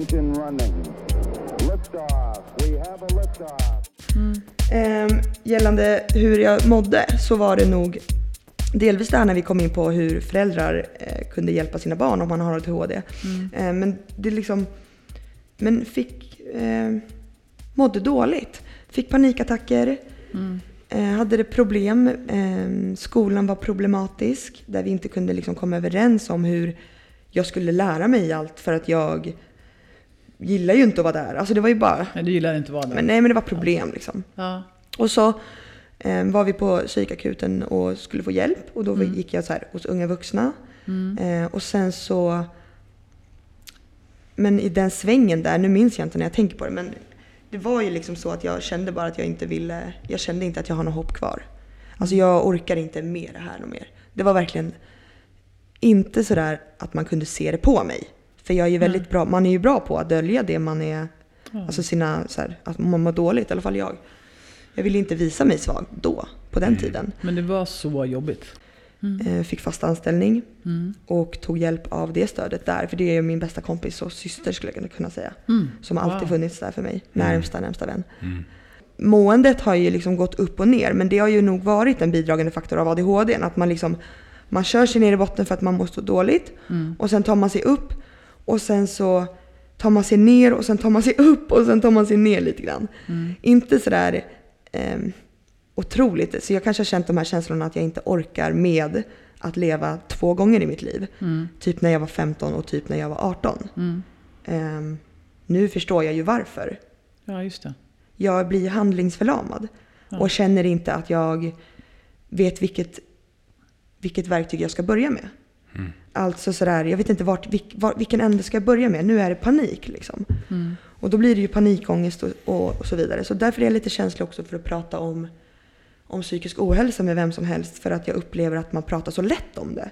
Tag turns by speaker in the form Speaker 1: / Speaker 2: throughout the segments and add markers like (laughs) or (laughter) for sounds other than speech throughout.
Speaker 1: Engine running. Liftoff. We have a liftoff.
Speaker 2: Ehm, gällande hur jag mådde så var det nog delvis där när vi kom in på hur föräldrar eh, kunde hjälpa sina barn om man har ADHD. Eh, men det liksom, men fick, eh, mådde dåligt. Fick panikattacker. Eh, hade det problem. Eh, skolan var problematisk där vi inte kunde liksom komma överens om hur jag skulle lära mig allt för att jag gillar ju inte att vara där. Alltså det var ju bara,
Speaker 3: Nej, du gillar inte att vara där.
Speaker 2: men nej men det var problem liksom.
Speaker 3: Ja.
Speaker 2: Och så eh, var vi på psykakuten och skulle få hjälp. Och då gick jag så här hos unga vuxna. Eh, och sen så... Men i den svängen där, nu minns jag inte när jag tänker på det, men det var ju liksom så att jag kände bara att jag inte ville... Jag kände inte att jag har något hopp kvar. Alltså jag orkar inte med det här något mer. Det var verkligen inte sådär att man kunde se det på mig. För jag är ju väldigt bra, man är ju bra på att dölja det man är, alltså sina, så här, att man mår dåligt, i alla fall jag. Jag ville inte visa mig svag då, på den tiden.
Speaker 3: Men det var så jobbigt.
Speaker 2: Eh, Fick fast anställning och tog hjälp av det stödet där. För det är ju min bästa kompis och syster skulle jag kunna säga. Som alltid
Speaker 3: Wow.
Speaker 2: funnits där för mig. Närmsta, närmsta vän. Måendet har ju liksom gått upp och ner. Men det har ju nog varit en bidragande faktor av ADHD. Att man liksom, man kör sig ner i botten för att man mår så dåligt. Och sen tar man sig upp. Och sen så tar man sig ner och sen tar man sig upp och sen tar man sig ner lite grann. Inte sådär ehm, otroligt. Så jag kanske har känt de här känslorna att jag inte orkar med att leva två gånger i mitt liv. Typ när jag var 15 och typ när jag var 18. Ehm, nu förstår jag ju varför.
Speaker 3: Ja, just det.
Speaker 2: Jag blir handlingsförlamad och känner inte att jag vet vilket, vilket verktyg jag ska börja med. Alltså sådär, jag vet inte vart, vilk, var, vilken ände ska jag börja med? Nu är det panik liksom. Och då blir det ju panikångest och, och, och så vidare. Så därför är jag lite känslig också för att prata om, om psykisk ohälsa med vem som helst. För att jag upplever att man pratar så lätt om det.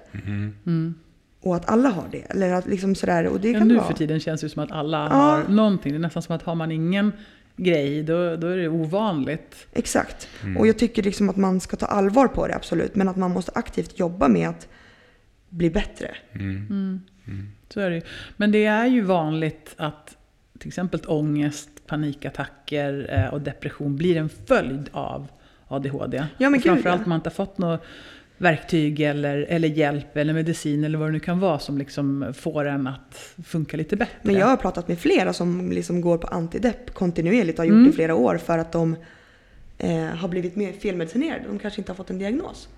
Speaker 2: Och att alla har det. Eller att liksom sådär, och det
Speaker 3: Ja,
Speaker 2: kan
Speaker 3: nu
Speaker 2: vara.
Speaker 3: för tiden känns det som att alla
Speaker 2: Ja.
Speaker 3: har någonting. Det är nästan som att har man ingen grej, då, då är det ovanligt.
Speaker 2: Exakt. Och jag tycker liksom att man ska ta allvar på det, absolut. Men att man måste aktivt jobba med att bli bättre.
Speaker 3: Så är det ju. Men det är ju vanligt att till exempel ångest, panikattacker eh, och depression blir en följd av ADHD.
Speaker 2: Ja, men
Speaker 3: Framförallt om man inte har fått något verktyg eller, eller hjälp eller medicin eller vad det nu kan vara som liksom får en att funka lite bättre.
Speaker 2: Men jag har pratat med flera som liksom går på antidepp kontinuerligt och har gjort
Speaker 3: Mm.
Speaker 2: det i flera år för att de eh, har blivit mer felmedicinerade. De kanske inte har fått en diagnos.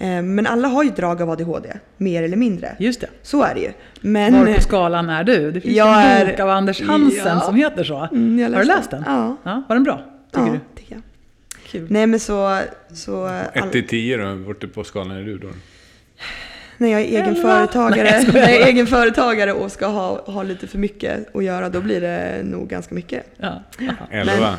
Speaker 2: Eh, men alla har ju drag av ADHD, mer eller mindre.
Speaker 3: Just det.
Speaker 2: Så är det ju. Men,
Speaker 3: Var på skalan är du? Det finns
Speaker 2: Jag
Speaker 3: en
Speaker 2: är-
Speaker 3: bok av Anders Hansen
Speaker 2: Ja.
Speaker 3: som heter så.
Speaker 2: Mm, jag
Speaker 3: har du läst den?
Speaker 2: Ja.
Speaker 3: ja. Var den bra? Tycker
Speaker 2: ja,
Speaker 3: du?
Speaker 2: tycker jag.
Speaker 3: Kul.
Speaker 2: Nej men så... så
Speaker 4: 1 till 10 då, vart på skalan är du då?
Speaker 2: när jag är egen
Speaker 3: Elva.
Speaker 2: företagare,
Speaker 3: Nej, jag skojar
Speaker 2: när jag är egen företagare och ska ha, ha lite för mycket att göra, då blir det nog ganska mycket.
Speaker 3: Ja.
Speaker 4: 11?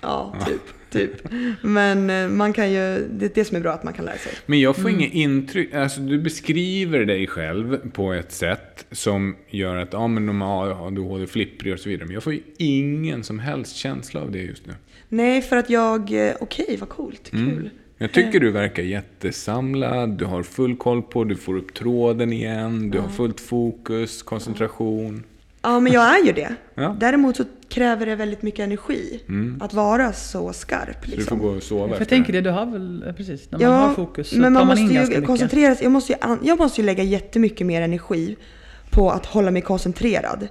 Speaker 2: Ja, typ. Typ. (laughs) Men eh, man kan ju, det är det som är bra att man kan lära sig.
Speaker 4: Men jag får inget intryck, alltså du beskriver dig själv på ett sätt som gör att, ja men de har ADHD, flipprig och så vidare. Men jag får ju ingen som helst känsla av det just nu.
Speaker 2: Nej, för att jag, eh, okej vad coolt, kul.
Speaker 4: Jag tycker du verkar jättesamlad, du har full koll på, du får upp tråden igen, du har fullt fokus, koncentration.
Speaker 2: Ja, men jag är ju det. (laughs)
Speaker 4: Ja.
Speaker 2: Däremot så kräver det väldigt mycket energi att vara så skarp.
Speaker 4: Så du
Speaker 2: Liksom.
Speaker 4: får gå och sova
Speaker 3: För jag
Speaker 4: efter
Speaker 3: tänker
Speaker 4: det.
Speaker 3: du har väl, eh, precis, när man
Speaker 2: Ja,
Speaker 3: har fokus så
Speaker 2: men man
Speaker 3: tar man in
Speaker 2: måste
Speaker 3: ganska
Speaker 2: ju
Speaker 3: mycket.
Speaker 2: koncentrera sig. Jag måste ju, an- jag måste ju lägga jättemycket mer energi på att hålla mig koncentrerad.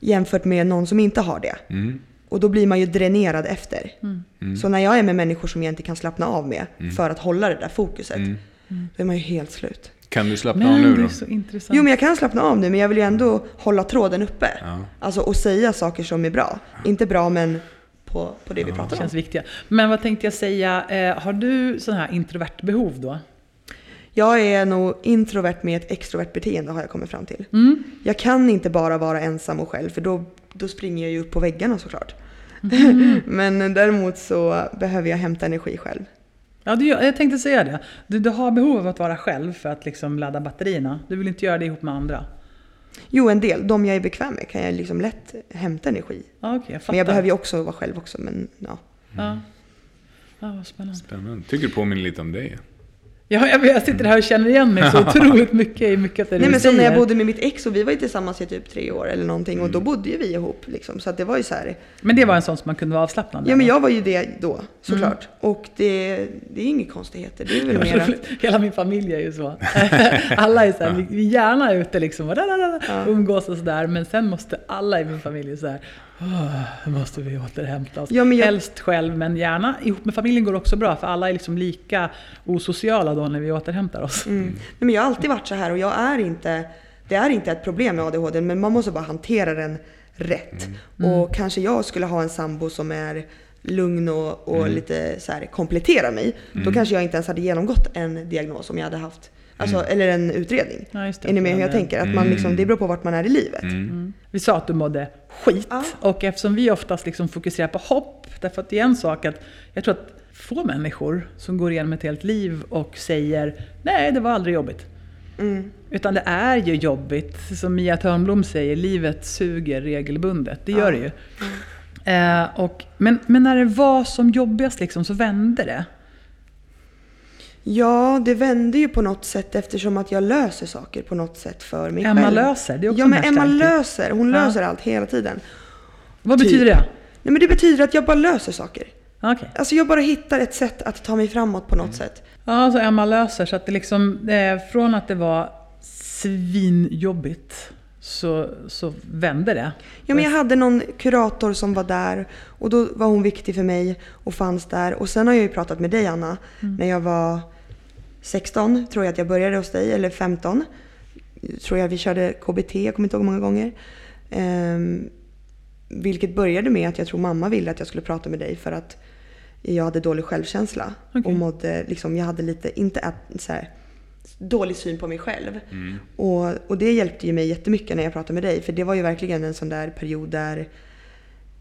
Speaker 2: Jämfört med någon som inte har det.
Speaker 4: Mm.
Speaker 2: Och då blir man ju dränerad efter.
Speaker 3: Mm.
Speaker 2: Så när jag är med människor som jag inte kan slappna av med för att hålla det där fokuset,
Speaker 3: Mm.
Speaker 2: då är man ju helt slut.
Speaker 4: Kan du slappna av
Speaker 3: Men
Speaker 4: nu
Speaker 3: det är
Speaker 4: då?
Speaker 3: så intressant.
Speaker 2: Jo men jag kan slappna av nu men jag vill ju ändå hålla tråden uppe.
Speaker 4: Ja.
Speaker 2: Alltså och säga saker som är bra. Inte bra men på, på det vi pratar
Speaker 3: Det
Speaker 2: om.
Speaker 3: känns viktiga. Men vad tänkte jag säga, eh, har du sån här introvert behov då?
Speaker 2: Jag är nog introvert med ett extrovert beteende har jag kommit fram till.
Speaker 3: Mm.
Speaker 2: Jag kan inte bara vara ensam och själv för då, då springer jag ju upp på väggarna såklart.
Speaker 3: Mm. (laughs)
Speaker 2: men däremot så behöver jag hämta energi själv.
Speaker 3: Ja, du, jag tänkte säga det. Du, du har behov av att vara själv för att liksom ladda batterierna. Du vill inte göra det ihop med andra.
Speaker 2: Jo en del, de jag är bekväm med kan jag liksom lätt hämta energi.
Speaker 3: Ja, okej, jag.
Speaker 2: Men jag behöver ju också vara själv också men ja.
Speaker 3: Ja. ja, vad spännande.
Speaker 4: Spännande. Tycker det påminner lite om dig.
Speaker 3: Ja, jag, jag sitter här och känner igen mig så (laughs) otroligt mycket i mycket av det
Speaker 2: Nej
Speaker 3: du
Speaker 2: men som
Speaker 3: säger.
Speaker 2: när jag bodde med mitt ex och vi var ju tillsammans i typ tre år eller någonting och då bodde ju vi ihop liksom. Så att det var ju så här.
Speaker 3: Men det var en sån som man kunde vara avslappnad
Speaker 2: Ja men jag var ju det då såklart.
Speaker 3: Mm.
Speaker 2: Och det, det är inga konstigheter. Det är väl
Speaker 3: va?
Speaker 2: mer att (laughs)
Speaker 3: Hela min familj är ju så. (laughs) alla är så här, vi- vi är gärna ute liksom och umgås och sådär. Men sen måste alla i min familj så här, "Åh, nu måste vi återhämta oss.
Speaker 2: Ja, jag-
Speaker 3: Helst själv, men gärna ihop med familjen går också bra. För alla är liksom lika osociala då när vi återhämtar oss.
Speaker 2: Mm. Nej, men jag har alltid varit så här och jag är inte, det är inte ett problem med ADHD men man måste bara hantera den rätt. Och kanske jag skulle ha en sambo som är lugn och, och lite så här kompletterar mig. Då kanske jag inte ens hade genomgått en diagnos om jag hade haft, alltså, eller en utredning.
Speaker 3: Ja, just det.
Speaker 2: Är ni med hur jag
Speaker 3: Men,
Speaker 2: tänker? Att man liksom, det beror på vart man är i livet.
Speaker 3: Vi sa att du mådde skit.
Speaker 2: Ja.
Speaker 3: Och eftersom vi oftast liksom fokuserar på hopp, därför att det är en sak att jag tror att få människor som går igenom ett helt liv och säger nej, det var aldrig jobbigt.
Speaker 2: Mm.
Speaker 3: Utan det är ju jobbigt. Som Mia Törnblom säger, livet suger regelbundet. Det gör det ju. Eh, och, men, men när det var som jobbigast liksom, så vände det.
Speaker 2: Ja, det vände ju på något sätt eftersom att jag löser saker på något sätt för mig
Speaker 3: Emma
Speaker 2: själv.
Speaker 3: löser, det är också
Speaker 2: Ja,
Speaker 3: en
Speaker 2: men Emma
Speaker 3: hashtag.
Speaker 2: löser. Hon
Speaker 3: Ja.
Speaker 2: löser allt hela tiden.
Speaker 3: Vad
Speaker 2: Typ.
Speaker 3: betyder det?
Speaker 2: Nej, men det betyder att jag bara löser saker.
Speaker 3: Okej.
Speaker 2: Alltså jag bara hittar ett sätt att ta mig framåt på något
Speaker 3: Mm.
Speaker 2: sätt.
Speaker 3: Ja, så Emma löser. Så att det liksom, eh, från att det var svinjobbigt så, så vände det.
Speaker 2: Ja, men jag hade någon kurator som var där och då var hon viktig för mig och fanns där. Och sen har jag ju pratat med dig Anna
Speaker 3: Mm.
Speaker 2: när jag var 16 tror jag att jag började hos dig, eller 15. Tror jag vi körde KBT, jag kommer inte ihåg hur många gånger. Ehm, vilket började med att jag tror mamma ville att jag skulle prata med dig för att jag hade dålig självkänsla.
Speaker 3: Okej.
Speaker 2: Och mådde, liksom, jag hade lite, inte att, så här, dålig syn på mig själv. Och, och det hjälpte ju mig jättemycket när jag pratade med dig. För det var ju verkligen en sån där period där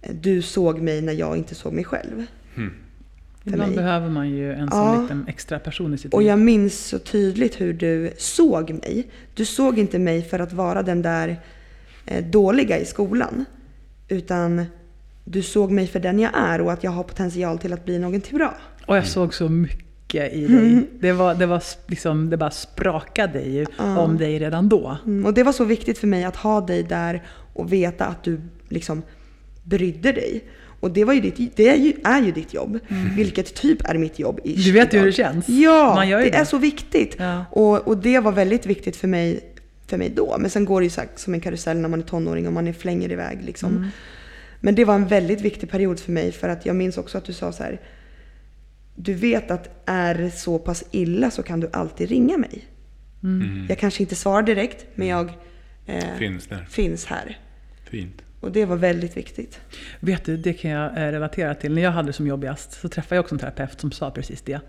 Speaker 2: du såg mig när jag inte såg mig själv. För
Speaker 3: Ibland
Speaker 2: mig.
Speaker 3: behöver man ju en sån
Speaker 2: Ja.
Speaker 3: liten extra person i sitt
Speaker 2: Och
Speaker 3: liv.
Speaker 2: jag minns så tydligt hur du såg mig. Du såg inte mig för att vara den där eh, dåliga i skolan. Utan du såg mig för den jag är och att jag har potential till att bli någonting bra.
Speaker 3: Och jag såg så mycket i dig. Det, var, det, var liksom, det bara sprakade ju om dig redan då.
Speaker 2: Mm, och det var så viktigt för mig att ha dig där och veta att du liksom brydde dig. Och det, var ju ditt, det är, ju, är ju ditt jobb, vilket typ är mitt jobb. ish
Speaker 3: Du vet ju hur det känns.
Speaker 2: Ja,
Speaker 3: Man gör ju
Speaker 2: det,
Speaker 3: det.
Speaker 2: är så viktigt.
Speaker 3: Ja.
Speaker 2: Och, och det var väldigt viktigt för mig, för mig då. Men sen går det ju så här, som en karusell när man är tonåring och man är flänger iväg. Liksom.
Speaker 3: Mm.
Speaker 2: Men det var en väldigt viktig period för mig för att jag minns också att du sa så här. Du vet att är det så pass illa så kan du alltid ringa mig.
Speaker 3: Mm.
Speaker 2: Jag kanske inte svarar direkt men jag eh,
Speaker 4: Finns där.
Speaker 2: finns här.
Speaker 4: Fint.
Speaker 2: Och det var väldigt viktigt.
Speaker 3: Vet du, det kan jag eh, relatera till. När jag hade det som jobbigast så träffade jag också en terapeut som sa precis det.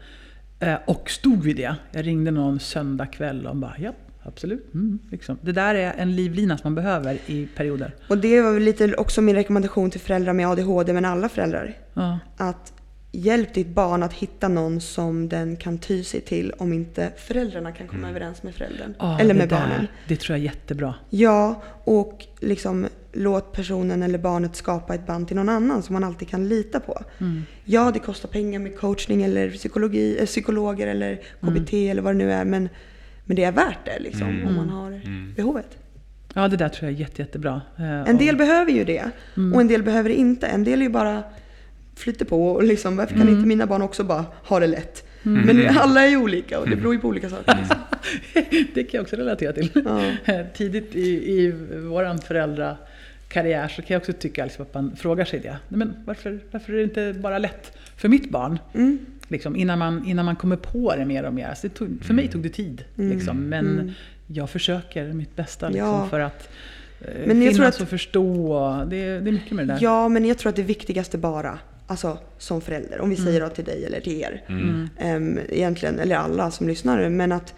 Speaker 3: Eh, Och stod vid det. Jag ringde någon söndag kväll och bara ja, absolut. Mm, liksom. Det där är en livlina som man behöver i perioder.
Speaker 2: Och det var väl lite också min rekommendation till föräldrar med ADHD, men alla föräldrar.
Speaker 3: Ja.
Speaker 2: Att hjälp ditt barn att hitta någon som den kan ty sig till om inte föräldrarna kan komma överens med föräldern.
Speaker 3: Ja,
Speaker 2: eller med
Speaker 3: där,
Speaker 2: barnen.
Speaker 3: Det tror jag är jättebra.
Speaker 2: Ja, och liksom låt personen eller barnet skapa ett band till någon annan som man alltid kan lita på.
Speaker 3: Mm.
Speaker 2: Ja, det kostar pengar med coachning eller psykologi, eh, psykologer eller KBT
Speaker 3: Mm.
Speaker 2: eller vad det nu är. Men, men det är värt det liksom, om man har behovet.
Speaker 3: Ja, det där tror jag är jätte, jättebra. Eh,
Speaker 2: En del
Speaker 3: och-
Speaker 2: behöver ju det
Speaker 3: Mm.
Speaker 2: och en del behöver det inte. En del är ju bara flyter på och liksom, varför
Speaker 3: Mm.
Speaker 2: kan inte mina barn också bara ha det lätt? Men alla är ju olika och det beror ju på olika saker. Liksom. (laughs)
Speaker 3: det kan jag också relatera till.
Speaker 2: Ja.
Speaker 3: Tidigt i, i vår föräldrakarriär så kan jag också tycka liksom att man frågar sig det. Nej, Men varför, varför är det inte bara lätt för mitt barn?
Speaker 2: Mm.
Speaker 3: Liksom, innan, man, innan man kommer på det mer och mer. Så det tog, för mig tog det tid. Liksom, men jag försöker mitt bästa liksom,
Speaker 2: Mm. Ja.
Speaker 3: för att eh,
Speaker 2: Men jag tror
Speaker 3: finnas
Speaker 2: att-
Speaker 3: och förstå. Det, är- det är mycket med det där.
Speaker 2: Ja, men jag tror att det viktigaste bara, alltså som förälder, om vi
Speaker 3: Mm.
Speaker 2: säger då till dig eller till er, ehm, egentligen, eller alla som lyssnar, men att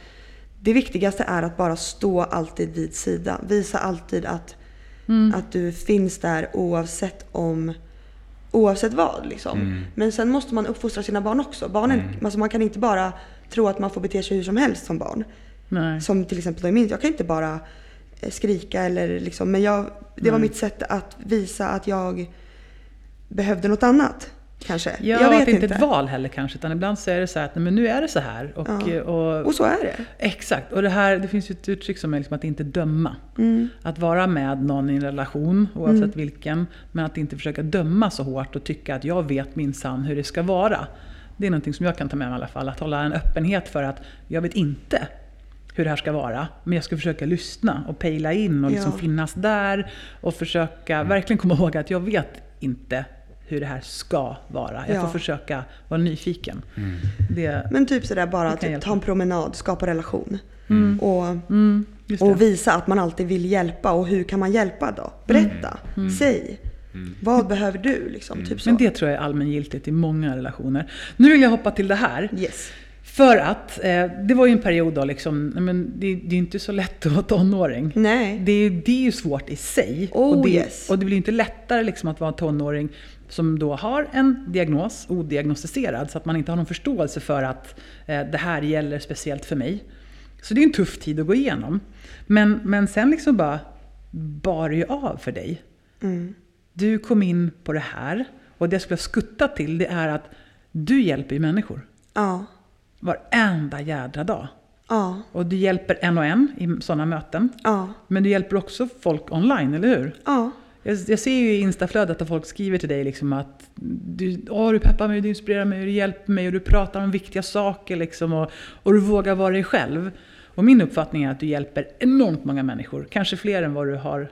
Speaker 2: det viktigaste är att bara stå alltid vid sida. Visa alltid att,
Speaker 3: Mm.
Speaker 2: att du finns där oavsett om Oavsett vad liksom. Men sen måste man uppfostra sina barn också. Barnen, alltså man kan inte bara tro att man får bete sig hur som helst som barn.
Speaker 3: Nej.
Speaker 2: Som till exempel då i min, jag kan inte bara eh, skrika eller liksom, men jag, det var mitt sätt att visa att jag behövde något annat. Kanske.
Speaker 3: Ja,
Speaker 2: jag vet
Speaker 3: att det inte är ett val heller kanske, utan ibland så är det så här att nej, men nu är det så här. Och,
Speaker 2: Ja.
Speaker 3: och,
Speaker 2: Och så är det.
Speaker 3: Exakt, och det, här, det finns ju ett uttryck som är liksom att inte döma.
Speaker 2: Mm.
Speaker 3: Att vara med någon i en relation, oavsett vilken, men att inte försöka döma så hårt och tycka att jag vet minsann hur det ska vara. Det är någonting som jag kan ta med mig i alla fall, att hålla en öppenhet för att jag vet inte hur det här ska vara, men jag ska försöka lyssna och pejla in och liksom
Speaker 2: Ja.
Speaker 3: finnas där och försöka verkligen komma ihåg att jag vet inte hur det här ska vara. Jag
Speaker 2: Ja.
Speaker 3: får försöka vara nyfiken. Det,
Speaker 2: Men typ sådär bara
Speaker 3: Det kan
Speaker 2: att
Speaker 3: hjälpa.
Speaker 2: ta en promenad, skapa relation. Och,
Speaker 3: mm, just det.
Speaker 2: och visa att man alltid vill hjälpa. Och hur kan man hjälpa då? Berätta. Säg. Vad behöver du? Liksom, typ så.
Speaker 3: Men det tror jag är allmängiltigt i många relationer. Nu vill jag hoppa till det här.
Speaker 2: Yes.
Speaker 3: För att eh, det var ju en period då liksom, men det, det är inte så lätt att vara tonåring.
Speaker 2: Nej.
Speaker 3: Det är, det är ju svårt i sig.
Speaker 2: Oh,
Speaker 3: och, det,
Speaker 2: yes.
Speaker 3: och det blir inte lättare liksom att vara tonåring som då har en diagnos, odiagnostiserad, så att man inte har någon förståelse för att eh, det här gäller speciellt för mig. Så det är en tuff tid att gå igenom. Men, men sen liksom bara bar det ju av för dig.
Speaker 2: Mm.
Speaker 3: Du kom in på det här och det jag skulle skutta till det är att du hjälper ju människor.
Speaker 2: Ja.
Speaker 3: Varenda jädra dag.
Speaker 2: Ja.
Speaker 3: Och du hjälper en och en i sådana möten.
Speaker 2: Ja.
Speaker 3: Men du hjälper också folk online, eller hur?
Speaker 2: Ja.
Speaker 3: Jag, jag ser ju i instaflödet att folk skriver till dig liksom att du, åh, du peppar mig, du inspirerar mig, du hjälper mig och du pratar om viktiga saker liksom och, och du vågar vara dig själv. Och min uppfattning är att du hjälper enormt många människor, kanske fler än vad du har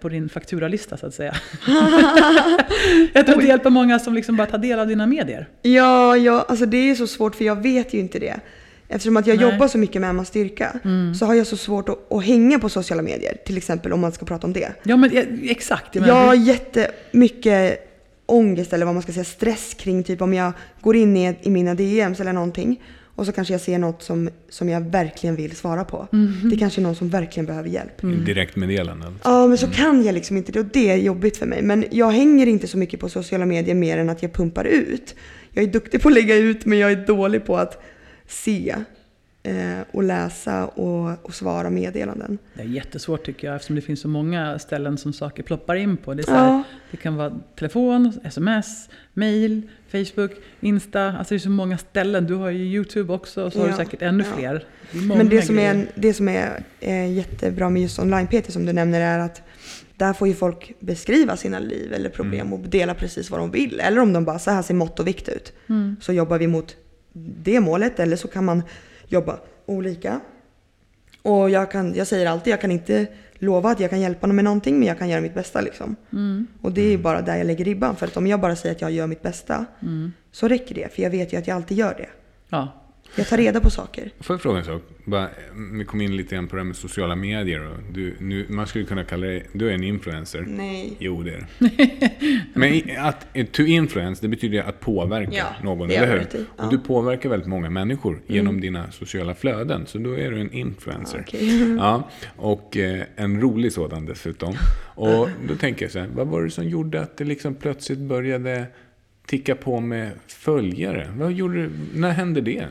Speaker 3: på din fakturalista så att säga. (laughs) jag tror du hjälper många som liksom bara tar del av dina medier.
Speaker 2: Ja, ja, alltså det är så svårt för jag vet ju inte det. Eftersom att jag
Speaker 3: Nej.
Speaker 2: jobbar så mycket med Emmas styrka så har jag så svårt att, att hänga på sociala medier. Till exempel om man ska prata om det.
Speaker 3: Ja men eh, exakt. Jag
Speaker 2: Jag har jättemycket ångest eller vad man ska säga, stress kring typ om jag går in i, i mina DMs eller någonting och så kanske jag ser något som, som jag verkligen vill svara på. Det kanske är någon som verkligen behöver hjälp.
Speaker 4: Direktmeddelande. alltså.
Speaker 2: Ja, men så kan jag liksom inte det och det är jobbigt för mig. Men jag hänger inte så mycket på sociala medier mer än att jag pumpar ut. Jag är duktig på att lägga ut men jag är dålig på att se eh, och läsa och, och svara meddelanden.
Speaker 3: Det är jättesvårt tycker jag eftersom det finns så många ställen som saker ploppar in på. Det, är så här,
Speaker 2: Ja.
Speaker 3: det kan vara telefon, sms, mail, Facebook, Insta. Alltså det är så många ställen. Du har ju YouTube också och så har du
Speaker 2: Ja,
Speaker 3: säkert ännu
Speaker 2: ja.
Speaker 3: fler. Det är
Speaker 2: Men det som är,
Speaker 3: grejer.
Speaker 2: det som är eh, jättebra med just online-PT som du nämner är att där får ju folk beskriva sina liv eller problem och dela precis vad de vill. Eller om de bara, så här ser mått och vikt ut.
Speaker 3: Mm.
Speaker 2: Så jobbar vi mot det målet eller så kan man jobba olika. Och jag, kan, jag säger alltid, jag kan inte lova att jag kan hjälpa någon med någonting men jag kan göra mitt bästa liksom.
Speaker 3: Mm.
Speaker 2: Och det är bara där jag lägger ribban. För att om jag bara säger att jag gör mitt bästa
Speaker 3: Mm.
Speaker 2: så räcker det. För jag vet ju att jag alltid gör det.
Speaker 3: Ja.
Speaker 2: Jag tar reda på saker.
Speaker 4: Får jag fråga en sak? Bara, vi kom in lite grann på det här med sociala medier. Och du, nu, man skulle kunna kalla dig, du är en influencer.
Speaker 2: Nej.
Speaker 4: Jo, det är det. (laughs) Men i- att to influence, det betyder att påverka
Speaker 2: Ja,
Speaker 4: någon,
Speaker 2: det
Speaker 4: eller hur?
Speaker 2: i. Ja.
Speaker 4: Och du påverkar väldigt många människor genom dina sociala flöden. Så då är du en influencer.
Speaker 2: Okej. (laughs)
Speaker 4: Ja, och eh, en rolig sådan dessutom. Och då tänker jag så här, vad var det som gjorde att det liksom plötsligt började ticka på med följare? Vad gjorde, när hände det?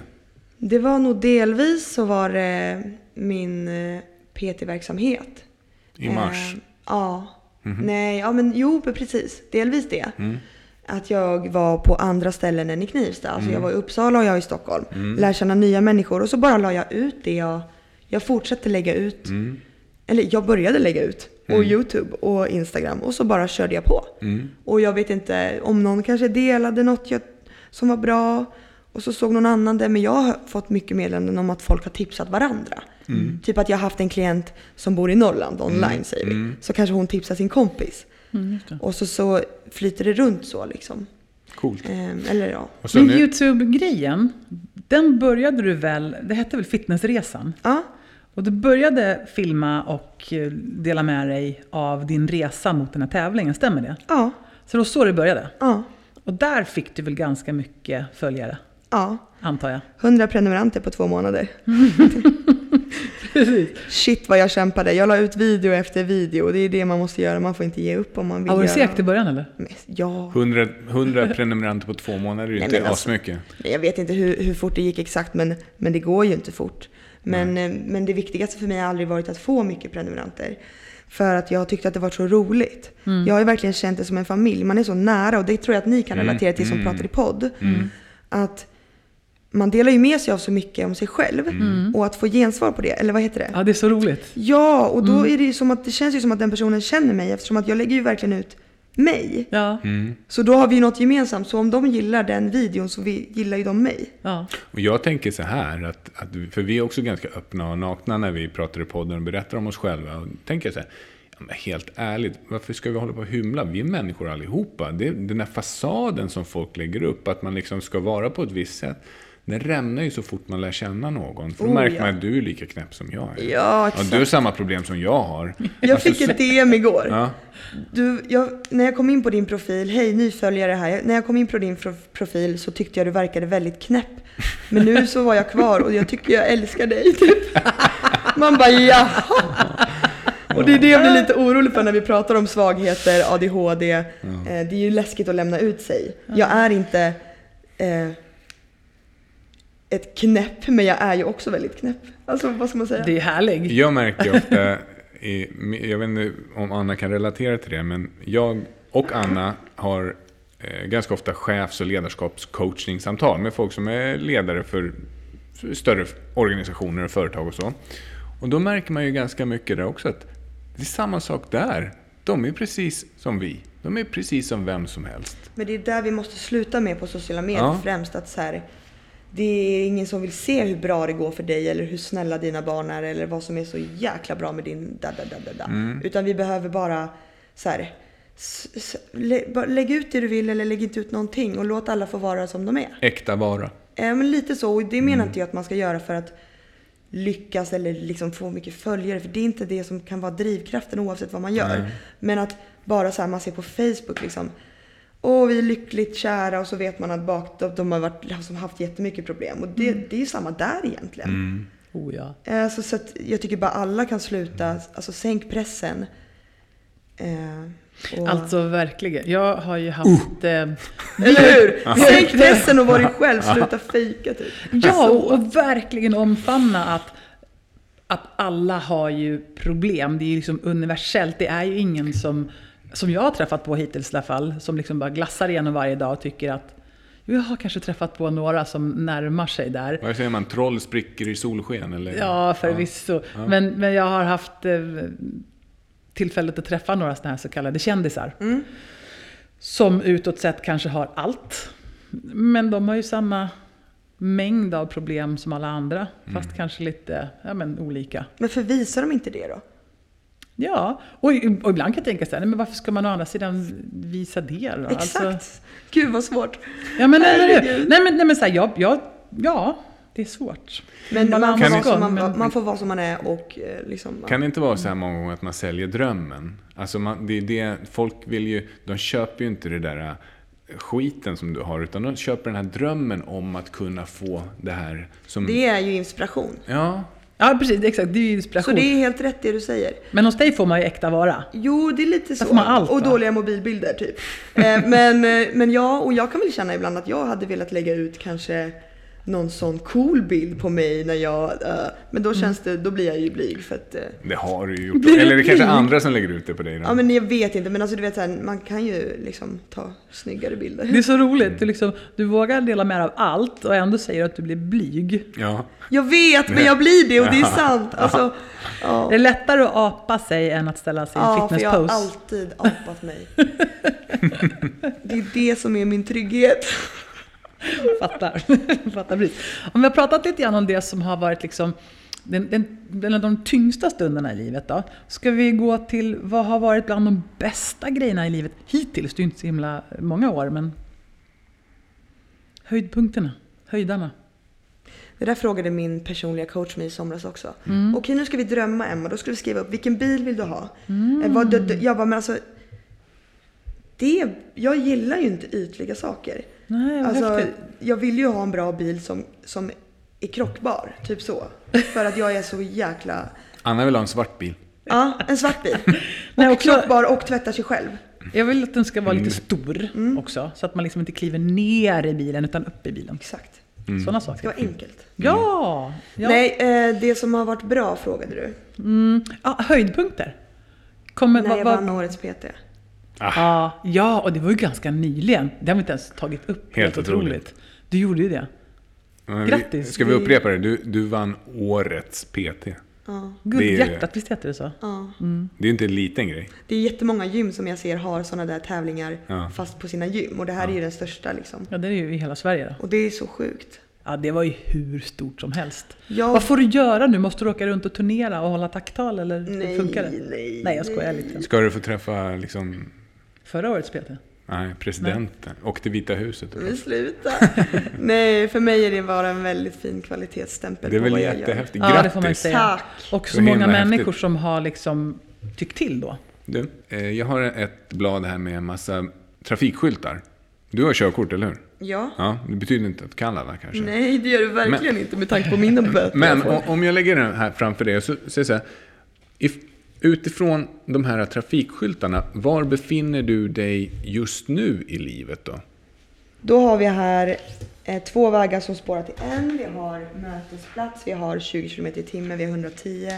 Speaker 2: Det var nog delvis så var det min eh, PT-verksamhet.
Speaker 4: I mars?
Speaker 2: Eh, ja. Nej, ja men jo precis. Delvis det.
Speaker 4: Mm.
Speaker 2: Att jag var på andra ställen än i Knivsta. Alltså
Speaker 4: Mm.
Speaker 2: jag var i Uppsala och jag i Stockholm. Lär känna nya människor och så bara la jag ut det jag... Jag fortsatte lägga ut.
Speaker 4: Mm.
Speaker 2: Eller jag började lägga ut. Och YouTube och Instagram. Och så bara körde jag på.
Speaker 4: Mm.
Speaker 2: Och jag vet inte om någon kanske delade något jag, som var bra. Och så såg någon annan det. Men jag har fått mycket meddelanden om att folk har tipsat varandra. Typ att jag har haft en klient som bor i Norrland online säger vi. Så kanske hon tipsar sin kompis.
Speaker 3: Mm, just det.
Speaker 2: Och så, så flyter det runt så liksom.
Speaker 4: Coolt.
Speaker 2: Ehm, eller ja.
Speaker 3: Men
Speaker 4: nu,
Speaker 3: YouTube-grejen, den började du väl, det hette väl Fitnessresan?
Speaker 2: Ja,
Speaker 3: Och du började filma och eh, dela med dig av din resa mot den här tävlingen, stämmer det?
Speaker 2: ja,
Speaker 3: Så det var så det började?
Speaker 2: ja,
Speaker 3: Och där fick du väl ganska mycket följare,
Speaker 2: ja.
Speaker 3: antar jag?
Speaker 2: 100 prenumeranter på två månader. (laughs)
Speaker 3: Precis.
Speaker 2: Shit vad jag kämpade. Jag la ut video efter video. Det är det man måste göra. Man får inte ge upp om man vill
Speaker 3: Ja, var
Speaker 2: göra.
Speaker 3: segt i början eller?
Speaker 2: Ja.
Speaker 4: 100, 100 prenumeranter på två månader är ju inte
Speaker 2: alltså-
Speaker 4: asmycket.
Speaker 2: Nej, Jag vet inte hur, hur fort det gick exakt, men, men det går ju inte fort. Men, eh, men det viktigaste för mig har aldrig varit att få mycket prenumeranter. För att jag tyckte att det var så roligt.
Speaker 3: Mm.
Speaker 2: Jag har ju verkligen känt det som en familj. Man är så nära och det tror jag att ni kan relatera till som
Speaker 4: mm.
Speaker 2: pratar i podd.
Speaker 3: Mm.
Speaker 2: Att man delar ju med sig av så mycket om sig själv.
Speaker 3: Mm.
Speaker 2: Och att få gensvar på det, eller vad heter det?
Speaker 3: Ja, det är så roligt.
Speaker 2: Ja, och då
Speaker 3: Mm.
Speaker 2: är det ju som att det känns ju som att den personen känner mig eftersom att jag lägger ju verkligen ut mig.
Speaker 3: Ja,
Speaker 4: Mm.
Speaker 2: Så då har vi ju något gemensamt. Så om de gillar den videon så vi, gillar ju de mig.
Speaker 3: ja.
Speaker 4: Och jag tänker så här, att, att, för vi är också ganska öppna och nakna när vi pratar i podden och berättar om oss själva. Och tänker så här, helt ärligt, varför ska vi hålla på och hymla? Vi är människor allihopa. Det, den här fasaden som folk lägger upp, att man liksom ska vara på ett visst sätt. Den rämnar ju så fort man lär känna någon. För då
Speaker 2: Oh,
Speaker 4: märker
Speaker 2: ja.
Speaker 4: man att du är lika knäpp som jag är.
Speaker 2: Ja,
Speaker 4: Ja,
Speaker 2: exakt.
Speaker 4: du har samma problem som jag har. (laughs)
Speaker 2: Jag
Speaker 4: Alltså,
Speaker 2: fick ett DM igår.
Speaker 4: Ja.
Speaker 2: Du, jag, när jag kom in på din profil, hej nyföljare här. När jag kom in på din pro- profil så tyckte jag du verkade väldigt knäpp. Men nu så var jag kvar och jag tycker jag älskar dig. (laughs) Typ. Man bara jaha. Och det är det jag blir lite orolig för när vi pratar om svagheter, ADHD. Eh, det är ju läskigt att lämna ut sig. Jag är inte eh, ett knäpp, men jag är ju också väldigt knäpp. Alltså vad ska man säga?
Speaker 3: Det är härlig.
Speaker 4: Jag märker (laughs) ofta, i, jag vet inte om Anna kan relatera till det, men jag och Anna har eh, ganska ofta chefs och ledarskapscoachningssamtal med folk som är ledare för för större organisationer och företag och så. Och då märker man ju ganska mycket där också att det är samma sak där. De är precis som vi. De är precis som vem som helst.
Speaker 2: Men det är där vi måste sluta med på sociala medier
Speaker 4: Ja.
Speaker 2: främst. Att så här, det är ingen som vill se hur bra det går för dig eller hur snälla dina barn är eller vad som är så jäkla bra med din da da da da da.
Speaker 4: Mm.
Speaker 2: Utan vi behöver bara så här, lä, lägg ut det du vill eller lägg inte ut någonting och låt alla få vara som de är.
Speaker 4: Äkta vara.
Speaker 2: Eh, men lite så, och det
Speaker 4: Mm.
Speaker 2: menar inte jag att man ska göra för att lyckas eller liksom få mycket följare. För det är inte det som kan vara drivkraften oavsett vad man gör.
Speaker 4: Nej.
Speaker 2: Men att bara så här, man ser på Facebook liksom. Åh, vi är lyckligt kära och så vet man att bak, de, har varit, liksom, haft jättemycket problem. Och det, det är ju samma där egentligen.
Speaker 4: Mm.
Speaker 3: Oh, ja.
Speaker 2: Eh, så, jag tycker bara alla kan sluta, alltså sänk pressen. Eh, och,
Speaker 3: Alltså verkligen. Jag har ju haft...
Speaker 4: Uh.
Speaker 3: Eh, (laughs)
Speaker 2: eller hur? Sänk pressen och var dig själv, sluta fejka typ.
Speaker 3: ja,
Speaker 2: Så.
Speaker 3: och, och verkligen omfamna att, att alla har ju problem. Det är ju liksom universellt. Det är ju ingen som, som jag har träffat på hittills i alla fall, som liksom bara glassar igenom varje dag och tycker att Jag har kanske träffat på några som närmar sig där.
Speaker 4: Vad säger man? Troll spricker i solsken? Eller?
Speaker 3: Ja, förvisso. Men, men jag har haft eh, tillfället att träffa några sådana här så kallade kändisar.
Speaker 2: Mm.
Speaker 3: Som utåt sett kanske har allt. Men de har ju samma mängd av problem som alla andra. Fast kanske lite ja, men olika.
Speaker 2: Men förvisar de inte det då?
Speaker 3: Ja, och, och ibland kan jag tänka så här, nej, men varför ska man å andra sidan visa det då?
Speaker 2: Exakt.
Speaker 3: Alltså,
Speaker 2: Gud vad svårt.
Speaker 3: ja, men, hur?
Speaker 2: Herregud.
Speaker 3: nej, men, nej, men så här, jag, jag, ja, det är svårt.
Speaker 2: Men man
Speaker 3: Balans
Speaker 2: får, vara man,
Speaker 3: men-
Speaker 2: man får vara som man är och eh, liksom...
Speaker 4: Kan det inte vara så här många gånger att man säljer drömmen? Alltså man, det är det, folk vill ju, de köper ju inte det där äh, skiten som du har, utan de köper den här drömmen om att kunna få det här som...
Speaker 2: Det är ju inspiration.
Speaker 4: Ja,
Speaker 3: Ja, precis. Exakt. Det är ju
Speaker 2: Så
Speaker 3: inspiration.
Speaker 2: det är helt rätt det du säger.
Speaker 3: Men hos dig får man ju äkta vara.
Speaker 2: Jo, det är lite så.
Speaker 3: får man allt,
Speaker 2: och
Speaker 3: va?
Speaker 2: dåliga mobilbilder typ. eh, men, eh, men ja, och jag kan väl känna ibland att jag hade velat lägga ut kanske någon sån cool bild på mig när jag... eh, men då känns det, då blir jag ju blyg för att... eh,
Speaker 4: det har du ju gjort. (laughs) Eller det är kanske andra som lägger ut det på dig. Då.
Speaker 2: ja men jag vet inte, men alltså du vet så här, man kan ju liksom ta snyggare bilder.
Speaker 3: Det är så roligt. Du, liksom, du vågar dela med dig av allt och ändå säger att du blir blyg.
Speaker 4: Ja.
Speaker 2: Jag vet, men jag blir det och det är sant. Alltså, ja.
Speaker 3: Det är lättare att apa sig än att ställa sig i en
Speaker 2: Ja, för jag har
Speaker 3: fitnesspose.
Speaker 2: alltid apat mig. (laughs) Det är det som är min trygghet.
Speaker 3: Fattar. Fattar precis. Om vi har pratat lite grann om det som har varit liksom den, den, den de tyngsta stunderna i livet då. Ska vi gå till vad har varit bland de bästa grejerna i livet hittills? Det är ju inte så himla många år, men höjdpunkterna, höjdarna.
Speaker 2: Det där frågade min personliga coach mig i somras också.
Speaker 3: Mm.
Speaker 2: Okej, nu ska vi drömma Emma. Då ska vi skriva upp vilken bil vill du ha? Eh, vad, d- d- jag bara, men alltså. Det, jag gillar ju inte ytliga saker.
Speaker 3: Nej,
Speaker 2: Alltså,
Speaker 3: häftigt.
Speaker 2: jag vill ju ha en bra bil som, som är krockbar. Typ så. För att jag är så jäkla...
Speaker 4: Anna vill ha en svart bil.
Speaker 2: Ja, en svart bil. (laughs)
Speaker 3: Nej,
Speaker 2: Och
Speaker 3: också-
Speaker 2: krockbar och tvättar sig själv.
Speaker 3: Jag vill att den ska vara lite
Speaker 4: Mm.
Speaker 3: stor
Speaker 2: Mm.
Speaker 3: också, så att man liksom inte kliver ner i bilen utan upp i bilen.
Speaker 2: Exakt.
Speaker 3: Sådana
Speaker 2: Det ska
Speaker 3: saker.
Speaker 2: vara enkelt.
Speaker 3: Ja! ja.
Speaker 2: Nej, eh, det som har varit bra frågade du.
Speaker 3: Mm. ja! Höjdpunkter. Kommer,
Speaker 2: När jag vann årets PT.
Speaker 3: Ja, ja, och det var ju ganska nyligen. Det har vi inte ens tagit upp.
Speaker 4: Helt otroligt.
Speaker 3: Du gjorde ju det.
Speaker 4: Men
Speaker 3: Grattis.
Speaker 4: Vi, ska vi upprepa det? Du, du vann årets PT.
Speaker 2: Ja.
Speaker 3: Guldhjärtat, visst heter det så?
Speaker 2: Ja.
Speaker 4: Det är ju inte en liten grej.
Speaker 2: Det är jättemånga gym som jag ser har sådana där tävlingar
Speaker 4: Ja.
Speaker 2: fast på sina gym. Och det här är ju den största liksom.
Speaker 3: Ja, det är ju i hela Sverige då.
Speaker 2: Och det är så sjukt.
Speaker 3: Ja, det var ju hur stort som helst.
Speaker 2: Jag-
Speaker 3: Vad får du göra nu? Måste du åka runt och turnera och hålla tacktal eller hur
Speaker 2: Nej,
Speaker 3: funkar det?
Speaker 2: nej,
Speaker 3: Nej, jag skojar lite.
Speaker 4: Ska du få träffa liksom,
Speaker 3: Förra årets PT?
Speaker 4: nej, presidenten och till Vita huset?
Speaker 2: Men sluta. (laughs) Nej, för mig är det bara en väldigt fin kvalitetsstämpel
Speaker 4: Det är väl jättehäftigt.
Speaker 3: Ja, det får man
Speaker 4: Grattis!
Speaker 3: säga.
Speaker 2: Tack.
Speaker 3: Och så många människor
Speaker 4: häftigt.
Speaker 3: som har liksom tyckt till då.
Speaker 4: Du, eh, jag har ett blad här med en massa trafikskyltar. Du har körkort, eller hur?
Speaker 2: Ja.
Speaker 4: Ja, det betyder inte att kan alla kanske.
Speaker 2: Nej, det gör du verkligen inte med tanke på mina böter
Speaker 4: Men
Speaker 2: jag
Speaker 4: om jag lägger den här framför dig så säger jag så här. If, utifrån de här trafikskyltarna, var befinner du dig just nu i livet då?
Speaker 2: Då har vi här eh, två vägar som spårar till en. Vi har mötesplats, vi har 20 km i timmen, vi har 110.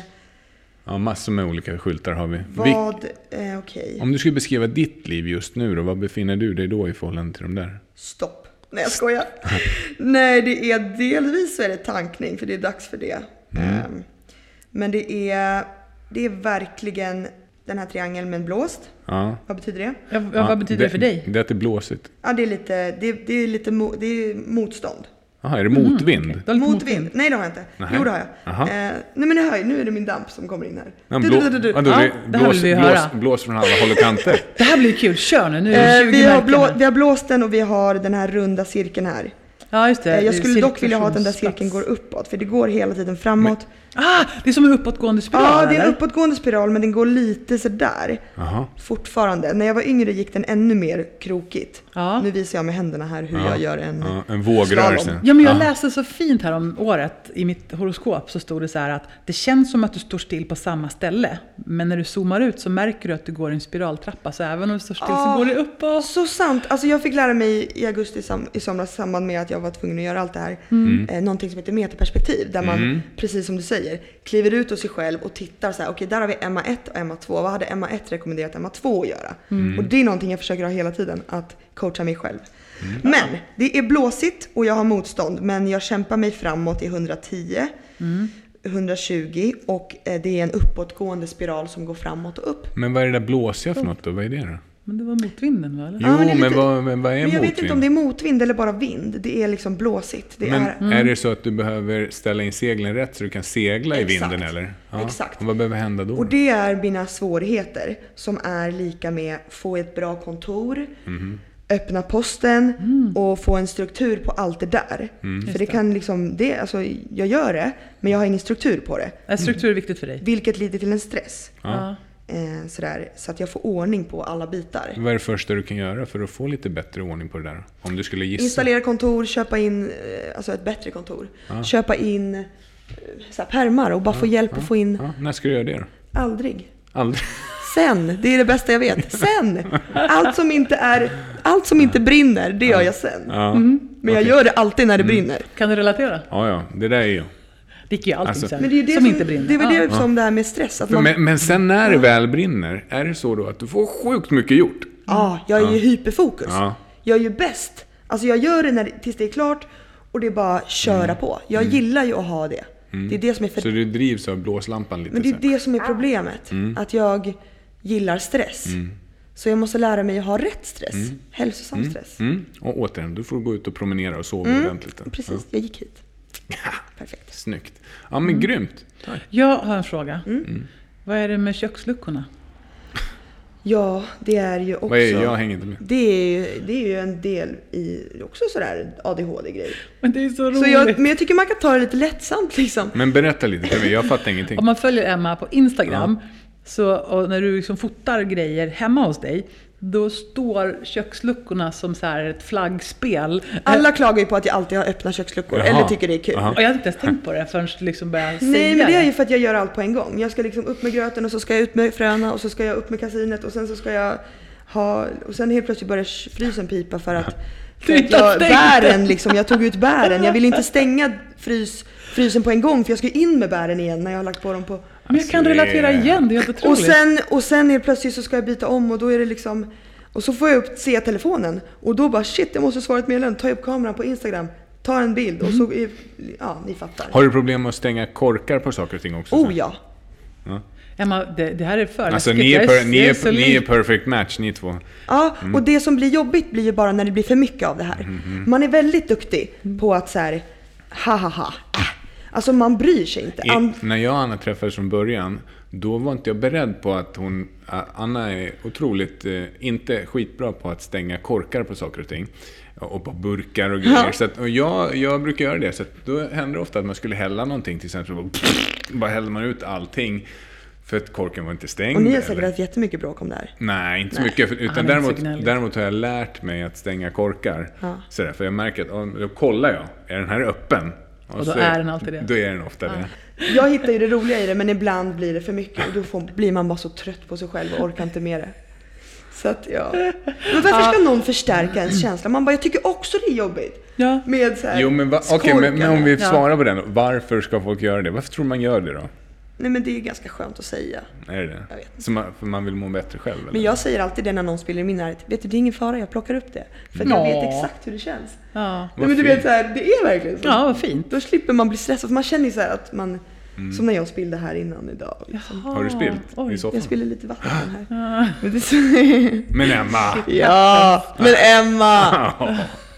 Speaker 4: Ja, massor med olika skyltar har vi.
Speaker 2: Vad, eh, okej.
Speaker 4: om du skulle beskriva ditt liv just nu då, var befinner du dig då i förhållande till de där?
Speaker 2: Stopp. Nej jag skojar. Nej det är delvis är det tankning för det är dags för det. Ehm, Men det är, det är verkligen den här triangeln med en blåst.
Speaker 4: Ja.
Speaker 2: Vad betyder det?
Speaker 3: Ja, ja, vad betyder det för dig?
Speaker 4: Det är att det är blåsigt.
Speaker 2: Ja det är lite, det, det är lite mo, det är motstånd.
Speaker 4: Jaha, är det motvind?
Speaker 3: Du har lite
Speaker 2: Motvind. Nej det har jag inte.
Speaker 4: Nej.
Speaker 2: Jo det har jag. Eh, nej men hör ju, nu är det min damp som kommer in här.
Speaker 4: Ja,
Speaker 2: Du,
Speaker 4: blå,
Speaker 2: du, du, du.
Speaker 3: Ja,
Speaker 4: det
Speaker 3: det här
Speaker 4: blås,
Speaker 3: vill vi
Speaker 4: blås,
Speaker 3: höra.
Speaker 4: blås från alla håll och kanter. (laughs)
Speaker 3: Det här blir kul. Kör nu. Nu är det
Speaker 2: Eh,
Speaker 3: 20
Speaker 2: vi, har blå, vi har blåst den och vi har den här runda cirkeln här.
Speaker 3: Ja, just det.
Speaker 2: Eh, jag skulle dock vilja ha att den där cirkeln går uppåt för det går hela tiden framåt.
Speaker 3: Ah, det är som en uppåtgående spiral,
Speaker 2: Ja, det är
Speaker 3: eller?
Speaker 2: en uppåtgående spiral men den går lite sådär.
Speaker 4: Jaha.
Speaker 2: Fortfarande. När jag var yngre gick den ännu mer krokigt.
Speaker 3: Ja.
Speaker 2: Nu visar jag med händerna här hur
Speaker 4: Ja.
Speaker 2: jag gör en...
Speaker 4: Ja, en vågrörelse.
Speaker 2: Slalom.
Speaker 3: Ja, men jag läste så fint här om året i mitt horoskop så stod det så här att det känns som att du står still på samma ställe. Men när du zoomar ut så märker du att du går i en spiraltrappa. Så även om du står still så
Speaker 2: Ah.
Speaker 3: går det uppåt.
Speaker 2: Så sant! Alltså jag fick lära mig i augusti sam- i somras i samband med att jag var tvungen att göra allt det här.
Speaker 3: Mm.
Speaker 2: Eh, någonting som heter metaperspektiv. Där man, precis som du säger, kliver ut hos sig själv och tittar så här. Okej, där har vi Emma 1 och Emma 2. Vad hade Emma 1 rekommenderat Emma 2 att göra?
Speaker 3: Mm.
Speaker 2: Och det är någonting jag försöker ha hela tiden. Att coacha mig själv. Men det är blåsigt och jag har motstånd. Men jag kämpar mig framåt i 110.
Speaker 3: Mm.
Speaker 2: 120 och eh, det är en uppåtgående spiral som går framåt och upp.
Speaker 4: Men vad är det där blåsiga för något då? Vad är det då?
Speaker 3: Men det var motvinden va? Eller?
Speaker 4: Jo,
Speaker 2: Ja, men är
Speaker 4: men,
Speaker 2: lite-
Speaker 4: vad, men vad är
Speaker 2: Men jag vet
Speaker 4: motvind?
Speaker 2: inte om det är motvind eller bara vind. Det är liksom blåsigt. Det
Speaker 4: Men
Speaker 2: är...
Speaker 4: är det så att du behöver ställa in seglen rätt så du kan segla i
Speaker 2: Exakt.
Speaker 4: vinden eller?
Speaker 2: Exakt.
Speaker 4: Och vad behöver hända då?
Speaker 2: Och det är mina svårigheter som är lika med få ett bra kontor,
Speaker 4: Mhm.
Speaker 2: öppna posten och få en struktur på allt det där.
Speaker 4: Mm.
Speaker 2: För det kan liksom, det, alltså, jag gör det men jag har ingen struktur på det.
Speaker 3: Är struktur viktigt för dig?
Speaker 2: Vilket leder till en stress.
Speaker 4: Ja.
Speaker 2: Eh, sådär, så att jag får ordning på alla bitar.
Speaker 4: Vad är det första du kan göra för att få lite bättre ordning på det där? Om du skulle gissa?
Speaker 2: Installera kontor, köpa in eh, alltså ett bättre kontor. Köpa in eh, så pärmar och bara få hjälp att få in...
Speaker 4: När ska du göra det då?
Speaker 2: Aldrig.
Speaker 4: Aldrig?
Speaker 2: Sen, det är det bästa jag vet. Sen! Allt som inte, är, allt som inte brinner, det gör jag sen. Mm. Men jag gör det alltid när det brinner.
Speaker 3: Kan du relatera?
Speaker 4: Ja, ja, det där är ju...
Speaker 3: Det gick ju allting
Speaker 4: Alltså-
Speaker 3: sen.
Speaker 2: Men det är ju det
Speaker 3: som,
Speaker 2: som,
Speaker 3: inte brinner.
Speaker 2: Det är väl
Speaker 3: Ja.
Speaker 2: det som det här med stress. Att man,
Speaker 4: men, men sen när det väl brinner, är det så då att du får sjukt mycket gjort?
Speaker 2: ja, jag är ju hyperfokus.
Speaker 4: Ja.
Speaker 2: Jag är ju bäst. Alltså jag gör det när, tills det är klart och det är bara att köra
Speaker 4: Mm.
Speaker 2: på. Jag gillar ju att ha det. Det är det som är för
Speaker 4: Så du drivs av blåslampan lite
Speaker 2: Men det är
Speaker 4: här.
Speaker 2: det som är problemet. Att jag gillar stress. Så jag måste lära mig att ha rätt stress. Hälsosam stress.
Speaker 4: Mm. Och återigen, du får gå ut och promenera och sova ordentligt.
Speaker 2: Precis, jag gick hit.
Speaker 4: Ja.
Speaker 2: Perfekt.
Speaker 4: Snyggt. Ja, men grymt.
Speaker 3: Jag har en fråga.
Speaker 2: Mm.
Speaker 3: Vad är det med köksluckorna?
Speaker 2: Ja, det är ju också...
Speaker 4: Vad är Jag hänger inte med.
Speaker 2: Det är, ju, det är ju en del i också sådär ADHD-grej.
Speaker 3: Men det är så roligt.
Speaker 2: Så jag, men jag tycker man kan ta det lite lättsamt liksom.
Speaker 4: Men berätta lite för mig, jag fattar ingenting.
Speaker 3: Om man följer Emma på Instagram, så, och när du liksom fotar grejer hemma hos dig, då står köksluckorna som så här ett flaggspel.
Speaker 2: Alla klagar ju på att jag alltid har öppna köksluckor,
Speaker 4: Jaha.
Speaker 2: eller tycker det är kul.
Speaker 4: Jaha.
Speaker 3: Och jag hade inte ens tänkt på det förrän du liksom började säga
Speaker 2: Nej men det är ju för att jag gör allt på en gång. Jag ska liksom upp med gröten och så ska jag ut med fröna och så ska jag upp med kasinet och sen så ska jag ha... Och sen helt plötsligt börjar frysen pipa för att... (laughs) För
Speaker 3: Du
Speaker 2: att
Speaker 3: har
Speaker 2: jag, bären liksom, jag tog ut bären. Jag vill inte (laughs) stänga frys, frysen på en gång för jag ska in med bären igen när jag har lagt på dem på...
Speaker 3: Men jag kan
Speaker 4: Alltså, är-
Speaker 3: relatera igen, det är helt otroligt.
Speaker 2: Och sen, och sen helt plötsligt så ska jag byta om och då är det liksom... Och så får jag upp, se telefonen och då bara shit, jag måste svara ett meddelande. Tar jag upp kameran på Instagram, tar en bild och så... är- Ja, ni fattar.
Speaker 4: Har du problem med att stänga korkar på saker och ting också?
Speaker 2: Oh ja.
Speaker 3: Emma, det, det här är för
Speaker 4: Alltså ni är, per, ni, är, ni är perfect match ni två.
Speaker 2: Ja,
Speaker 4: Mm.
Speaker 2: och det som blir jobbigt blir ju bara när det blir för mycket av det här.
Speaker 4: Mm-hmm.
Speaker 2: Man är väldigt duktig på att så här, ha ha ha. Alltså man bryr sig inte.
Speaker 4: I, när jag och Anna träffades från början, då var inte jag beredd på att hon... Anna är otroligt, eh, inte skitbra på att stänga korkar på saker och ting. Och på burkar och grejer.
Speaker 2: Ja.
Speaker 4: Så att, och jag, jag brukar göra det. Så att då händer det ofta att man skulle hälla någonting till exempel. Bara, (laughs) bara häller man ut allting. För att korken var inte stängd.
Speaker 2: och ni har
Speaker 4: eller-
Speaker 2: säkert haft jättemycket bråk om det här.
Speaker 4: Nej, inte så
Speaker 2: Nej.
Speaker 4: mycket. Utan däremot, däremot har jag lärt mig att stänga korkar.
Speaker 2: Ja.
Speaker 4: Sådär, för jag märker att då kollar jag. Är den här öppen?
Speaker 3: Och då är den alltid det.
Speaker 4: Då är den ofta det.
Speaker 2: Jag hittar ju det roliga i det men ibland blir det för mycket och då får, blir man bara så trött på sig själv och orkar inte med det. Så att ja. Men varför ska någon förstärka ens känsla? Man bara, jag tycker också det är jobbigt.
Speaker 3: Ja.
Speaker 2: Med så här,
Speaker 4: Jo, men, va, okej, men, men om vi svarar på den. Varför ska folk göra det? Varför tror man gör det då?
Speaker 2: Nej men det är ganska skönt att säga.
Speaker 4: Är det det?
Speaker 2: Jag vet inte.
Speaker 4: Så man, för man vill må bättre själv? Eller?
Speaker 2: Men jag säger alltid det när någon spelar i min närhet. Vet du, det är ingen fara, jag plockar upp det. För att jag
Speaker 3: Ja.
Speaker 2: vet exakt hur det känns.
Speaker 3: Ja.
Speaker 2: Nej, men du
Speaker 4: fint.
Speaker 2: vet så här, det är verkligen så.
Speaker 3: ja, vad fint.
Speaker 2: Då slipper man bli stressad. För man känner ju så här att man,
Speaker 4: Mm.
Speaker 2: som när jag spillde här innan idag. Liksom.
Speaker 4: Har du spillt
Speaker 3: Oj.
Speaker 4: i soffan?
Speaker 2: Jag spiller lite vatten här.
Speaker 3: Ja.
Speaker 2: Men det är så... (laughs)
Speaker 4: Men Emma!
Speaker 2: ja, men Emma!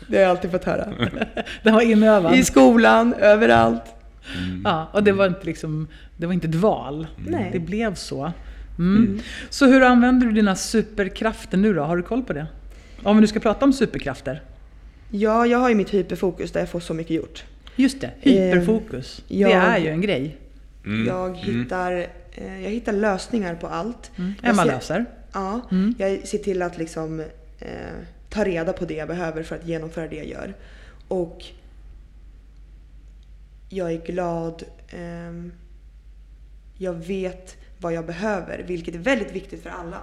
Speaker 2: Det har jag alltid fått höra.
Speaker 3: Den var inövad.
Speaker 2: I skolan, överallt.
Speaker 3: Ja, och det var inte liksom, det var inte ett val.
Speaker 2: Nej.
Speaker 3: Det blev så. Mm. Så hur använder du dina superkrafter nu då? Har du koll på det? Om nu ska prata om superkrafter.
Speaker 2: Ja, jag har ju mitt hyperfokus där jag får så mycket gjort.
Speaker 3: Just det, hyperfokus.
Speaker 2: jag-
Speaker 3: Det är ju en grej.
Speaker 4: Mm.
Speaker 2: Jag, hittar, eh, jag hittar lösningar på allt. Jag
Speaker 3: Emma
Speaker 2: ser-
Speaker 3: löser.
Speaker 2: Ja, jag ser till att liksom eh, ta reda på det jag behöver för att genomföra det jag gör. Och jag är glad. ehm, jag vet vad jag behöver, vilket är väldigt viktigt för alla.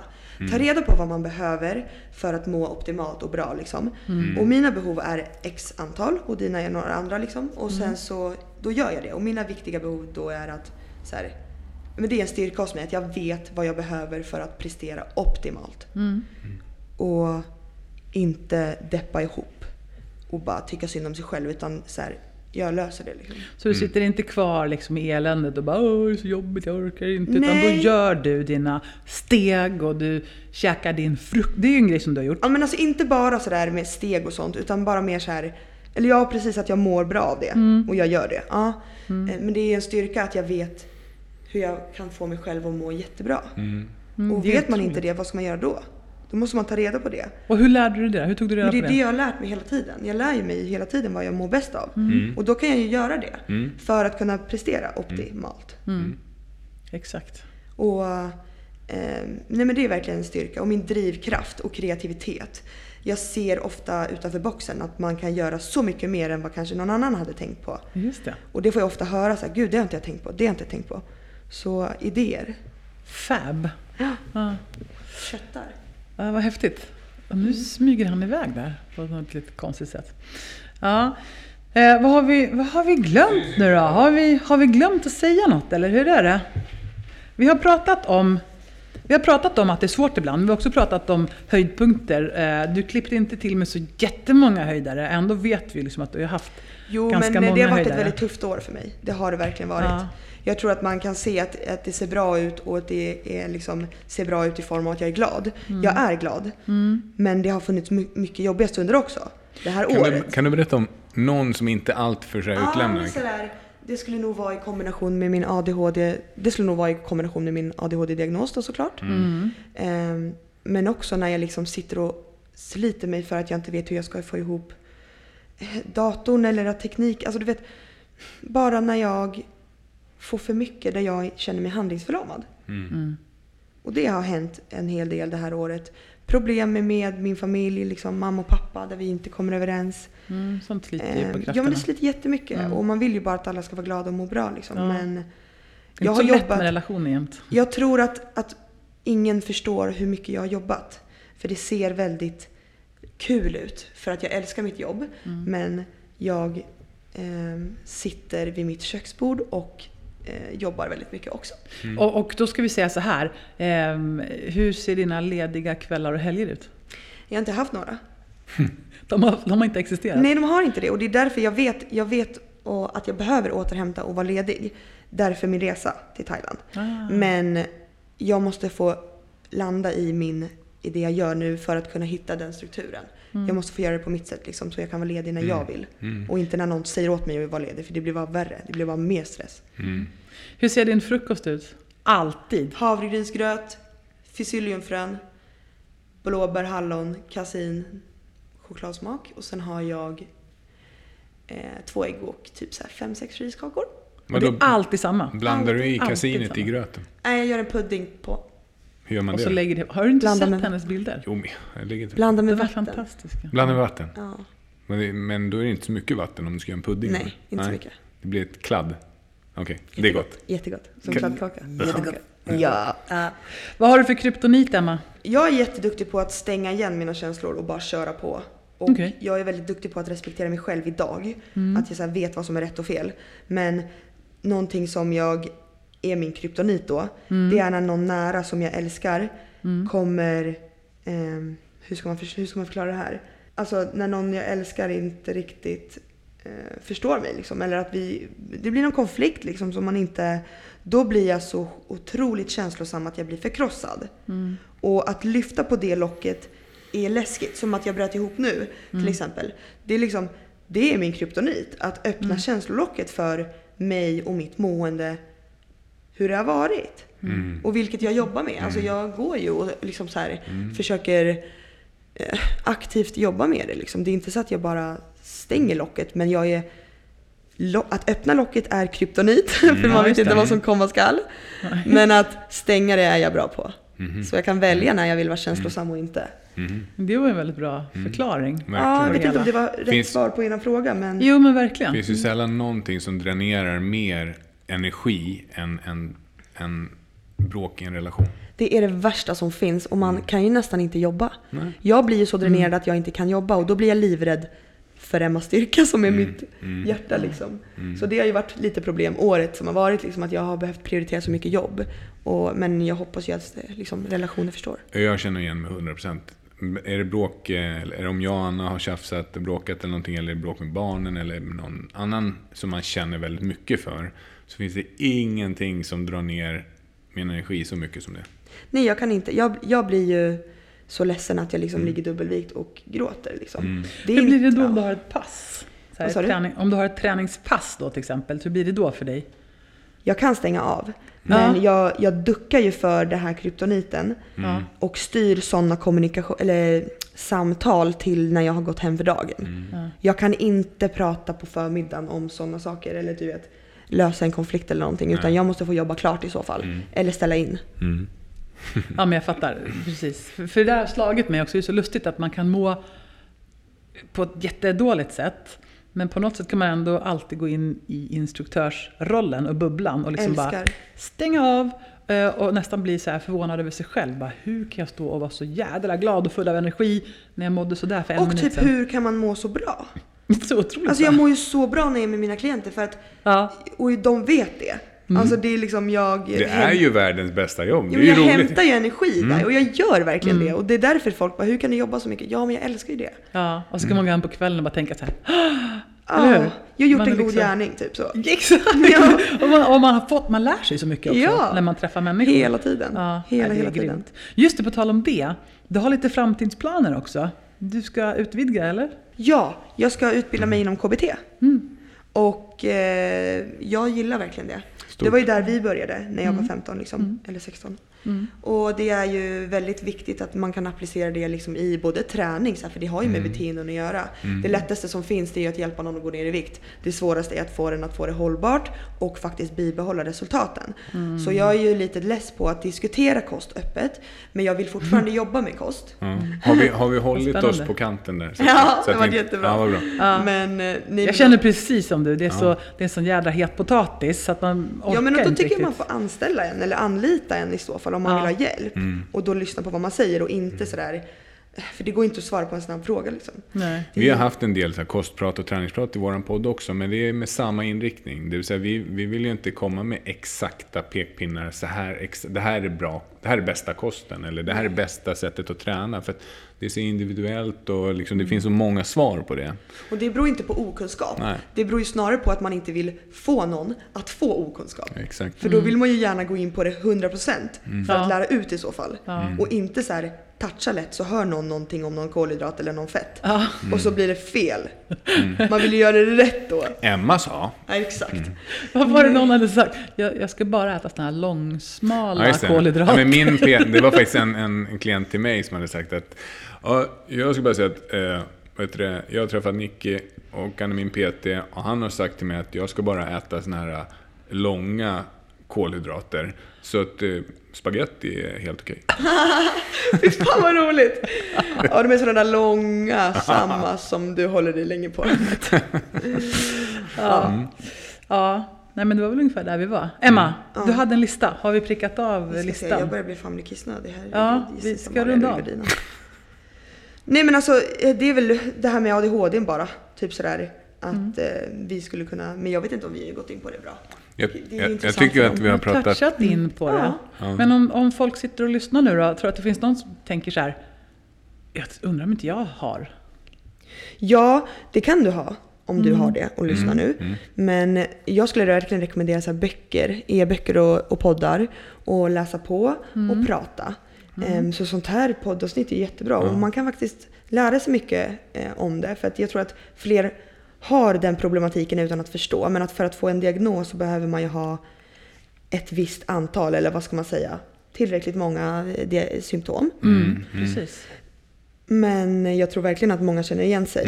Speaker 2: Ta reda på vad man behöver för att må optimalt och bra. Liksom. Och mina behov är x antal och dina är några andra. Liksom. Och sen så, då gör jag det. Och mina viktiga behov då är att så här, men det är en styrka hos mig att jag vet vad jag behöver för att prestera optimalt. Och inte deppa ihop och bara tycka synd om sig själv utan så här, jag löser det liksom.
Speaker 3: Så du sitter inte kvar liksom i eländet och bara Åh, det är så jobbigt, jag orkar inte. Utan
Speaker 2: Nej.
Speaker 3: då gör du dina steg och du käkar din frukt. Det är ju en grej som du har gjort.
Speaker 2: Ja men alltså inte bara sådär med steg och sånt utan bara mer så här. Eller ja precis att jag mår bra av det och jag gör det. Ja. Eh, Men det är en styrka att jag vet hur jag kan få mig själv att må jättebra.
Speaker 4: Mm.
Speaker 3: Mm,
Speaker 2: och vet man inte det, vad ska man göra då? Då måste man ta reda på det.
Speaker 3: Och hur lärde du dig det? Hur tog du reda
Speaker 2: det
Speaker 3: på
Speaker 2: är
Speaker 3: det?
Speaker 2: det jag har lärt mig hela tiden. Jag lär ju mig hela tiden vad jag mår bäst av.
Speaker 3: Mm.
Speaker 2: Och då kan jag ju göra det.
Speaker 4: Mm.
Speaker 2: För att kunna prestera optimalt.
Speaker 3: Mm. Exakt.
Speaker 2: Och eh, nej men det är verkligen en styrka. Och min drivkraft och kreativitet. Jag ser ofta utanför boxen att man kan göra så mycket mer än vad kanske någon annan hade tänkt på.
Speaker 3: Just det.
Speaker 2: Och det får jag ofta höra så här, gud det har inte jag tänkt på, det har inte jag tänkt på. Så idéer.
Speaker 3: Fab.
Speaker 2: Ja.
Speaker 3: Ja.
Speaker 2: Köttar.
Speaker 3: Ja, vad häftigt. Och nu smyger han iväg där på något lite konstigt sätt. Ja. Eh, vad, har vi, vad har vi glömt nu då? Har vi, har vi glömt att säga något eller hur är det? Vi har pratat om vi har pratat om att det är svårt ibland, vi har också pratat om höjdpunkter. Eh, Du klippte inte till med så jättemånga höjdare, ändå vet vi liksom att du har haft
Speaker 2: Jo
Speaker 3: ganska
Speaker 2: men
Speaker 3: många
Speaker 2: det har varit
Speaker 3: höjdare.
Speaker 2: ett väldigt tufft år för mig. Det har det verkligen varit.
Speaker 3: Ja.
Speaker 2: Jag tror att man kan se att, att det ser bra ut och att det är liksom, ser bra ut i form av att jag är glad.
Speaker 3: Mm.
Speaker 2: Jag är glad. Men det har funnits my- mycket jobbiga stunder också. Det här
Speaker 4: Kan,
Speaker 2: året.
Speaker 4: du, kan du berätta om någon som inte allt för sig
Speaker 2: Ja,
Speaker 4: utlämnad?
Speaker 2: sådär, det skulle nog vara i kombination med min ADHD. Det skulle nog vara i kombination med min ADHD-diagnos då såklart.
Speaker 3: Mm.
Speaker 2: Ehm, men också när jag liksom sitter och sliter mig för att jag inte vet hur jag ska få ihop eh, datorn eller att teknik. Alltså du vet, bara när jag får för mycket där jag känner mig handlingsförlamad.
Speaker 3: Mm.
Speaker 2: Och det har hänt en hel del det här året. Problem med, med min familj, liksom mamma och pappa där vi inte kommer överens.
Speaker 3: Mm, sånt sliter ju på
Speaker 2: Ehm,
Speaker 3: krafterna.
Speaker 2: ja men det sliter jättemycket
Speaker 3: Mm.
Speaker 2: och man vill ju bara att alla ska vara glada och må bra liksom.
Speaker 3: Ja.
Speaker 2: Men jag har jobbat,
Speaker 3: med relationer jämt.
Speaker 2: jag tror att, att ingen förstår hur mycket jag har jobbat. För det ser väldigt kul ut för att jag älskar mitt jobb.
Speaker 3: Mm.
Speaker 2: Men jag ehm, sitter vid mitt köksbord och eh, jobbar väldigt mycket också.
Speaker 3: Och, och då ska vi säga så här. ehm, hur ser dina lediga kvällar och helger ut?
Speaker 2: Jag har inte haft några. (laughs)
Speaker 3: De har, de har inte existerat?
Speaker 2: Nej, de har inte det. Och det är därför jag vet, jag vet och att jag behöver återhämta och vara ledig. Därför min resa till Thailand.
Speaker 3: Ah.
Speaker 2: Men jag måste få landa i, min, i det jag gör nu för att kunna hitta den strukturen.
Speaker 3: Mm.
Speaker 2: Jag måste få göra det på mitt sätt liksom, så jag kan vara ledig när jag vill.
Speaker 4: Mm.
Speaker 2: Och inte när någon säger åt mig att vara ledig, för det blir bara värre. Det blir bara mer stress.
Speaker 4: Mm.
Speaker 3: Hur ser din frukost ut? Alltid?
Speaker 2: Havregrynsgröt, fysilliumfrön, blåbär, hallon, kasin, chokladsmak. Och sen har jag eh, två ägg och typ så här fem, sex riskakor.
Speaker 3: Och det är alltid samma?
Speaker 4: Blandar du i
Speaker 3: Alltid
Speaker 4: kasinet i gröten?
Speaker 2: Nej, jag gör en pudding på.
Speaker 4: Hur gör man
Speaker 3: Och
Speaker 4: det?
Speaker 3: så lägger det, har du inte
Speaker 2: Blanda
Speaker 3: sett
Speaker 2: med-
Speaker 3: hennes bilder?
Speaker 4: Jo, jag lägger inte.
Speaker 2: Blanda med
Speaker 3: De är
Speaker 2: vatten.
Speaker 3: fantastiska.
Speaker 4: Blanda med vatten.
Speaker 2: Ja.
Speaker 4: Men, det, men då är det inte så mycket vatten om du ska göra en pudding.
Speaker 2: Nej, inte så mycket.
Speaker 4: Det blir ett kladd. Okej, det är gott.
Speaker 2: Jättegott. Som
Speaker 4: Ka-
Speaker 2: kladdkaka. Jättegott. Ja.
Speaker 3: Vad har du för kryptonit, Emma?
Speaker 2: Jag är jätteduktig på att stänga igen mina känslor och bara köra på. Och
Speaker 3: Okej.
Speaker 2: jag är väldigt duktig på att respektera mig själv idag.
Speaker 3: Mm.
Speaker 2: Att jag så här vet vad som är rätt och fel. Men någonting som jag är min kryptonit då,
Speaker 3: Mm.
Speaker 2: det är när någon nära som jag älskar kommer... ehm, hur, ska man hur ska man förklara det här? Alltså när någon jag älskar inte riktigt eh, förstår mig. Liksom, eller att vi, det blir någon konflikt liksom, som man inte... Då blir jag så otroligt känslosam att jag blir förkrossad. Och att lyfta på det locket är läskigt. Som att jag bröt ihop nu till exempel. Det är, liksom, det är min kryptonit. Att öppna känslolocket för mig och mitt mående. Hur det har varit.
Speaker 4: Mm.
Speaker 2: Och vilket jag jobbar med. Alltså jag går ju och liksom så här försöker eh, aktivt jobba med det. Liksom. Det är inte så att jag bara stänger locket. Men jag är... lo- Att öppna locket är kryptonit. (laughs) för
Speaker 3: Ja,
Speaker 2: man vet inte
Speaker 3: det.
Speaker 2: vad som komma skall. (laughs) Men att stänga det är jag bra på.
Speaker 4: Mhm.
Speaker 2: Så jag kan välja när jag vill vara känslosam och inte.
Speaker 4: Mhm.
Speaker 3: Det var en väldigt bra förklaring.
Speaker 2: Ja, jag vet inte om det var rätt
Speaker 4: Finns-
Speaker 2: svar på ena frågan men...
Speaker 3: Jo, men verkligen.
Speaker 4: Det finns ju sällan någonting som dränerar mer energi än en, en bråk i en relation.
Speaker 2: Det är det värsta som finns och man kan ju nästan inte jobba.
Speaker 4: Nej.
Speaker 2: Jag blir ju så dränerad att jag inte kan jobba och då blir jag livrädd för Emmas styrka som är mitt
Speaker 4: mm,
Speaker 2: hjärta liksom. Så det har ju varit lite problem året som har varit liksom att jag har behövt prioritera så mycket jobb. Och, men jag hoppas ju att liksom, relationer förstår.
Speaker 4: Jag känner igen mig 100%. Är det bråk, eh, eller är det om jag och Anna har tjafsat, bråkat eller någonting, eller är det bråk med barnen eller någon annan som man känner väldigt mycket för, så finns det ingenting som drar ner min energi så mycket som det.
Speaker 2: Nej jag kan inte. Jag, jag blir ju så ledsen att jag liksom ligger dubbelvikt och gråter liksom.
Speaker 4: Mm.
Speaker 2: Det är
Speaker 3: Hur blir det då om du har ett pass? Så här, träning, om du har ett träningspass då till exempel, hur blir det då för dig?
Speaker 2: Jag kan stänga av. Men
Speaker 3: Ja.
Speaker 2: jag, jag duckar ju för det här kryptoniten.
Speaker 3: Ja.
Speaker 2: Och styr sådana kommunikation, eller samtal till när jag har gått hem för dagen.
Speaker 3: Ja.
Speaker 2: Jag kan inte prata på förmiddagen om sådana saker. Eller du vet, lösa en konflikt eller någonting. Utan jag måste få jobba klart i så fall. Eller ställa in.
Speaker 4: Mm. (laughs)
Speaker 3: Ja, men jag fattar. Precis. För, för det där har slagit mig också. Det är så lustigt att man kan må på ett jättedåligt sätt. Men på något sätt kan man ändå alltid gå in i instruktörsrollen och bubblan och liksom bara stänga av eh, och nästan bli så här förvånad över sig själv. Bara, hur kan jag stå och vara så jädra glad och full av energi när jag mådde sådär för en
Speaker 2: Och
Speaker 3: minut
Speaker 2: typ
Speaker 3: sedan?
Speaker 2: hur kan man må så bra? (laughs)
Speaker 3: Så otroligt
Speaker 2: Alltså jag mår ju så bra när jag är med mina klienter. För att,
Speaker 3: Ja.
Speaker 2: och de vet det. Alltså det är liksom jag...
Speaker 4: Det är ju världens bästa jobb.
Speaker 2: Ja,
Speaker 4: Det är
Speaker 2: men
Speaker 4: ju
Speaker 2: jag
Speaker 4: roligt.
Speaker 2: hämtar ju energi
Speaker 3: Mm.
Speaker 2: där och jag gör verkligen det. Och det är därför folk bara, hur kan du jobba så mycket? Ja, men jag älskar ju det.
Speaker 3: ja, och så kan man gå hem på kvällen och bara tänka så här.
Speaker 2: Ja,
Speaker 3: hur?
Speaker 2: jag har gjort
Speaker 3: Man
Speaker 2: en god
Speaker 3: liksom-
Speaker 2: gärning, typ så. (laughs)
Speaker 3: Exakt!
Speaker 2: Ja.
Speaker 3: och, man, och man har fått, man lär sig så mycket också
Speaker 2: Ja.
Speaker 3: när man träffar människor.
Speaker 2: Hela tiden.
Speaker 3: Ja,
Speaker 2: hela,
Speaker 3: ja,
Speaker 2: hela tiden.
Speaker 3: grymt. Just det, på tal om det. Du har lite framtidsplaner också. Du ska utvidga, eller?
Speaker 2: Ja, jag ska utbilda mig inom KBT.
Speaker 3: Mm.
Speaker 2: Och eh, jag gillar verkligen det.
Speaker 4: Stort.
Speaker 2: Det var ju där vi började när jag
Speaker 3: Mm.
Speaker 2: var 15 liksom, eller 16. Och det är ju väldigt viktigt att man kan applicera det liksom i både träning, så här, för det har ju med
Speaker 3: Mm.
Speaker 2: beteenden att göra. Det lättaste som finns det är att hjälpa någon att gå ner i vikt. Det svåraste är att få den att få det hållbart och faktiskt bibehålla resultaten.
Speaker 3: Mm.
Speaker 2: Så jag är ju lite less på att diskutera kost öppet, men jag vill fortfarande jobba med kost.
Speaker 4: Ja. Har, vi, har vi hållit oss på kanten där? Så
Speaker 2: Ja,
Speaker 4: så
Speaker 2: det var
Speaker 4: ni-
Speaker 2: jättebra.
Speaker 4: Ja, vad bra.
Speaker 3: Ja.
Speaker 2: Men, eh, nej,
Speaker 3: Jag känner precis som du. Det är, så, det är en sån jädra het potatis så att man orkar
Speaker 2: Ja men då
Speaker 3: inte
Speaker 2: tycker jag man får anställa en eller anlita en i så fall om man
Speaker 3: Ja.
Speaker 2: vill ha hjälp.
Speaker 4: Mm.
Speaker 2: Och då lyssna på vad man säger och inte sådär För det går inte att svara på en snabb fråga liksom.
Speaker 3: Nej.
Speaker 4: Vi har haft en del så här kostprat och träningsprat i vår podd också, men det är med samma inriktning. Det vill säga, vi, vi vill ju inte komma med exakta pekpinnar. Så här, ex, det här är bra, det här är bästa kosten, eller det här är bästa sättet att träna. För att det är så individuellt och liksom, det finns så många svar på det.
Speaker 2: Och det beror inte på okunskap.
Speaker 4: Nej.
Speaker 2: Det beror ju snarare på att man inte vill få någon att få okunskap.
Speaker 4: Exakt.
Speaker 2: För då vill man ju gärna gå in på det 100% för
Speaker 3: Ja.
Speaker 2: att lära ut i så fall.
Speaker 3: Ja.
Speaker 2: Och inte så här toucha lätt så hör någon någonting om någon kolhydrat eller någon fett.
Speaker 3: Ja.
Speaker 2: Och så blir det fel. Man vill ju göra det rätt då.
Speaker 4: Emma sa,
Speaker 2: Ja, exakt.
Speaker 3: Vad var det någon hade sagt? Jag, jag ska bara äta såna här långsmala
Speaker 4: Ja,
Speaker 3: kolhydrater.
Speaker 4: Ja, men min (laughs) det var faktiskt en, en, en klient till mig som hade sagt att ja, jag ska bara säga att eh, vet du, jag har träffat Nicky och han är min PT och han har sagt till mig att jag ska bara äta såna här eh, långa kolhydrater. Så att spaghetti är helt okej. (laughs)
Speaker 2: Fy fan vad roligt! Ja, de är sådana där långa, samma (laughs) som du håller dig länge på. (laughs)
Speaker 3: Ja. ja. Nej men det var väl ungefär där vi var. Emma,
Speaker 2: Ja.
Speaker 3: du hade en lista. Har vi prickat av
Speaker 2: Vi ska se,
Speaker 3: listan?
Speaker 2: jag börjar bli fan bli kissnödig här.
Speaker 3: Ja,
Speaker 2: Jag
Speaker 3: vi ska runda av.
Speaker 2: Nej men alltså eh, det är väl det här med ADHD bara. Typ sådär att
Speaker 3: Mm.
Speaker 2: eh, vi skulle kunna, men jag vet inte om vi har gått in på det bra.
Speaker 4: Jag, jag, jag tycker att vi har
Speaker 3: Vi har
Speaker 4: pratat...
Speaker 3: touchat in på det.
Speaker 2: Ja.
Speaker 4: Ja.
Speaker 3: Men om, om folk sitter och lyssnar nu då, tror du att det finns någon som tänker så här. Jag undrar om inte jag har.
Speaker 2: Ja, det kan du ha om
Speaker 3: Mm.
Speaker 2: du har det och lyssnar nu. Men jag skulle verkligen rekommendera så här böcker, e-böcker och, och poddar och läsa på
Speaker 3: Mm.
Speaker 2: och prata. Em, Så sånt här poddavsnitt är jättebra och man kan faktiskt lära sig mycket eh, om det. För att jag tror att fler har den problematiken utan att förstå. Men att för att få en diagnos så behöver man ju ha ett visst antal, eller vad ska man säga, tillräckligt många eh, symptom.
Speaker 3: Mm, Precis.
Speaker 2: Men jag tror verkligen att många känner igen sig.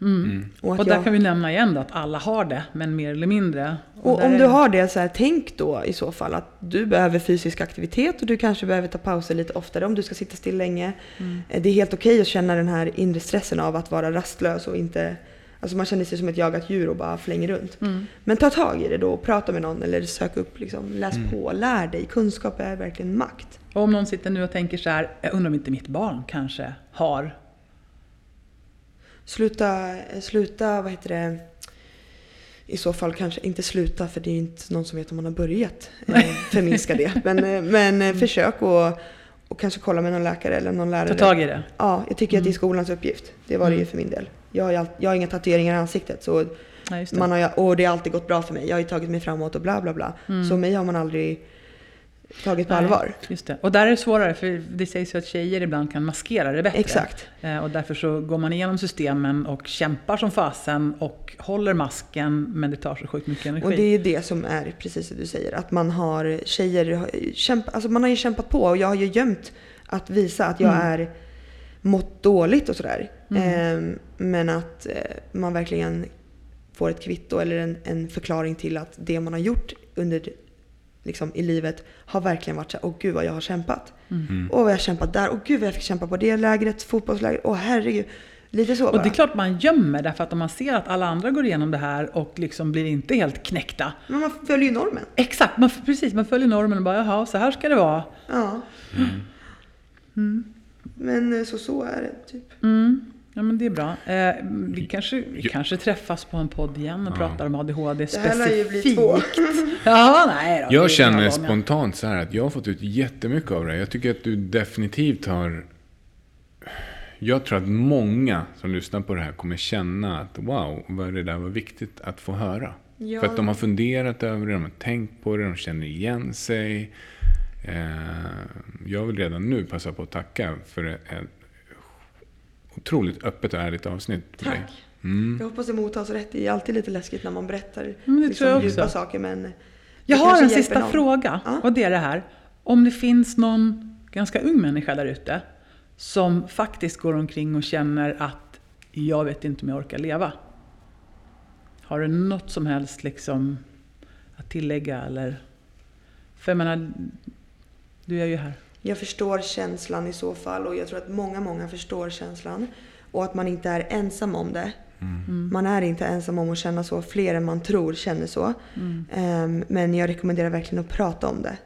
Speaker 4: Mm.
Speaker 2: Och, att
Speaker 3: Och där
Speaker 2: jag-
Speaker 3: kan vi nämna igen då att alla har det, men mer eller mindre.
Speaker 2: Och
Speaker 3: där
Speaker 2: om
Speaker 3: är-
Speaker 2: du har det, så här, tänk då i så fall att du behöver fysisk aktivitet och du kanske behöver ta pauser lite oftare om du ska sitta still länge.
Speaker 3: Mm.
Speaker 2: Eh, Det är helt okej att känna den här inre stressen av att vara rastlös och inte... Alltså man känner sig som ett jagat djur och bara flänger runt.
Speaker 3: Mm.
Speaker 2: Men ta tag i det då och prata med någon eller sök upp, liksom, läs
Speaker 3: Mm.
Speaker 2: på, lär dig. Kunskap är verkligen makt.
Speaker 3: Och om någon sitter nu och tänker så här, jag undrar om inte mitt barn kanske har.
Speaker 2: Sluta, sluta, vad heter det? I så fall kanske inte sluta för det är inte någon som vet om man har börjat eh, förminska det. (laughs) Men, eh, men eh, försök och, och kanske kolla med någon läkare eller någon lärare.
Speaker 3: Ta tag i det.
Speaker 2: Ja, jag tycker att det är skolans uppgift. Det var det ju för min del. Jag har, jag har inga tatueringar i ansiktet så
Speaker 3: Nej, det.
Speaker 2: man har, och det har alltid gått bra för mig. Jag har ju tagit mig framåt och bla bla bla. Så mig har man aldrig tagit på
Speaker 3: Nej,
Speaker 2: allvar.
Speaker 3: Just det. Och där är det svårare, för det sägs ju att tjejer ibland kan maskera det bättre.
Speaker 2: Exakt.
Speaker 3: Eh, Och därför så går man igenom systemen och kämpar som fasen och håller masken, men det tar så sjukt mycket energi.
Speaker 2: Och det är ju det som är precis det du säger. Att man har tjejer, kämpa, alltså man har ju kämpat på och jag har ju gömt att visa att jag är mått dåligt och sådär. Ehm, men att eh, man verkligen får ett kvitto eller en, en förklaring till att det man har gjort under liksom, i livet har verkligen varit så här, åh gud vad jag har kämpat. Åh vad jag har kämpat där, åh gud vad jag fick kämpa på det lägret, fotbollslägret, åh herregud. Lite så
Speaker 3: Och det
Speaker 2: bara.
Speaker 3: är klart man gömmer, därför att om man ser att alla andra går igenom det här och liksom blir inte helt knäckta.
Speaker 2: Men man följer ju normen.
Speaker 3: Exakt, man, precis, man följer normen och bara jaha, så här ska det vara.
Speaker 2: Ja. Men eh, så, så är det typ.
Speaker 3: Mm. Ja men det är bra. Eh, vi kanske, vi kanske träffas på en podd igen och pratar om ADHD
Speaker 2: Det här ju
Speaker 3: specifikt.
Speaker 2: bli två. (laughs)
Speaker 3: Ja, nej då, det är
Speaker 4: Jag känner spontant så här att jag har fått ut jättemycket av det. Jag tycker att du definitivt har... Jag tror att många som lyssnar på det här kommer känna att wow, vad det där var viktigt att få höra.
Speaker 2: Ja.
Speaker 4: För att de har funderat över det, de har tänkt på det, de känner igen sig. Eh, jag vill redan nu passa på att tacka för ett otroligt öppet och ärligt avsnitt.
Speaker 2: Tack. Jag hoppas det mottas rätt. Det är alltid lite läskigt när man berättar
Speaker 3: Men det
Speaker 2: liksom,
Speaker 3: tror jag
Speaker 2: djupa
Speaker 3: också.
Speaker 2: saker. Men
Speaker 3: Jag har en sista
Speaker 2: någon.
Speaker 3: fråga
Speaker 2: Ja.
Speaker 3: och det är det här. Om det finns någon ganska ung människa där ute som faktiskt går omkring och känner att jag vet inte om jag orkar leva. Har du något som helst liksom att tillägga eller? För jag menar, du är ju här.
Speaker 2: Jag förstår känslan i så fall och jag tror att många, många förstår känslan. Och att man inte är ensam om det. Man är inte ensam om att känna så. Fler än man tror känner så. Ehm, men jag rekommenderar verkligen att prata om det.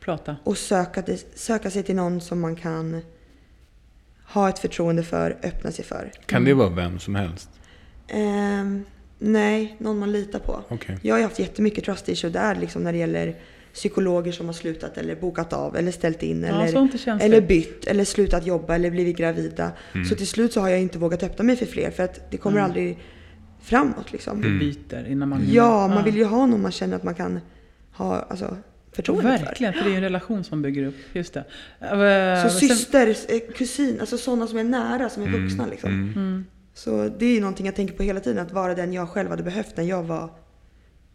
Speaker 3: Prata.
Speaker 2: Och söka, söka sig till någon som man kan ha ett förtroende för, öppna sig för.
Speaker 4: Kan det vara vem som helst?
Speaker 2: Ehm, nej, någon man litar på.
Speaker 4: Okej.
Speaker 2: Jag har haft jättemycket trust issue där liksom när det gäller psykologer som har slutat eller bokat av eller ställt in
Speaker 3: Ja,
Speaker 2: eller, eller bytt eller slutat jobba eller blivit gravida.
Speaker 4: Mm.
Speaker 2: Så till slut så har jag inte vågat öppna mig för fler för att det kommer
Speaker 3: Mm.
Speaker 2: aldrig framåt liksom.
Speaker 4: Mm.
Speaker 3: Byter innan man
Speaker 2: Ja, man vill ju ha någon man känner att man kan ha alltså, förtroende för.
Speaker 3: Verkligen, för det är ju en relation som bygger upp. Just det. Eh,
Speaker 2: Så
Speaker 3: sen-
Speaker 2: syster, eh, kusin, alltså sådana som är nära, som är vuxna liksom.
Speaker 4: Mm.
Speaker 3: Mm.
Speaker 2: Så det är ju någonting jag tänker på hela tiden, att vara den jag själv hade behövt när jag var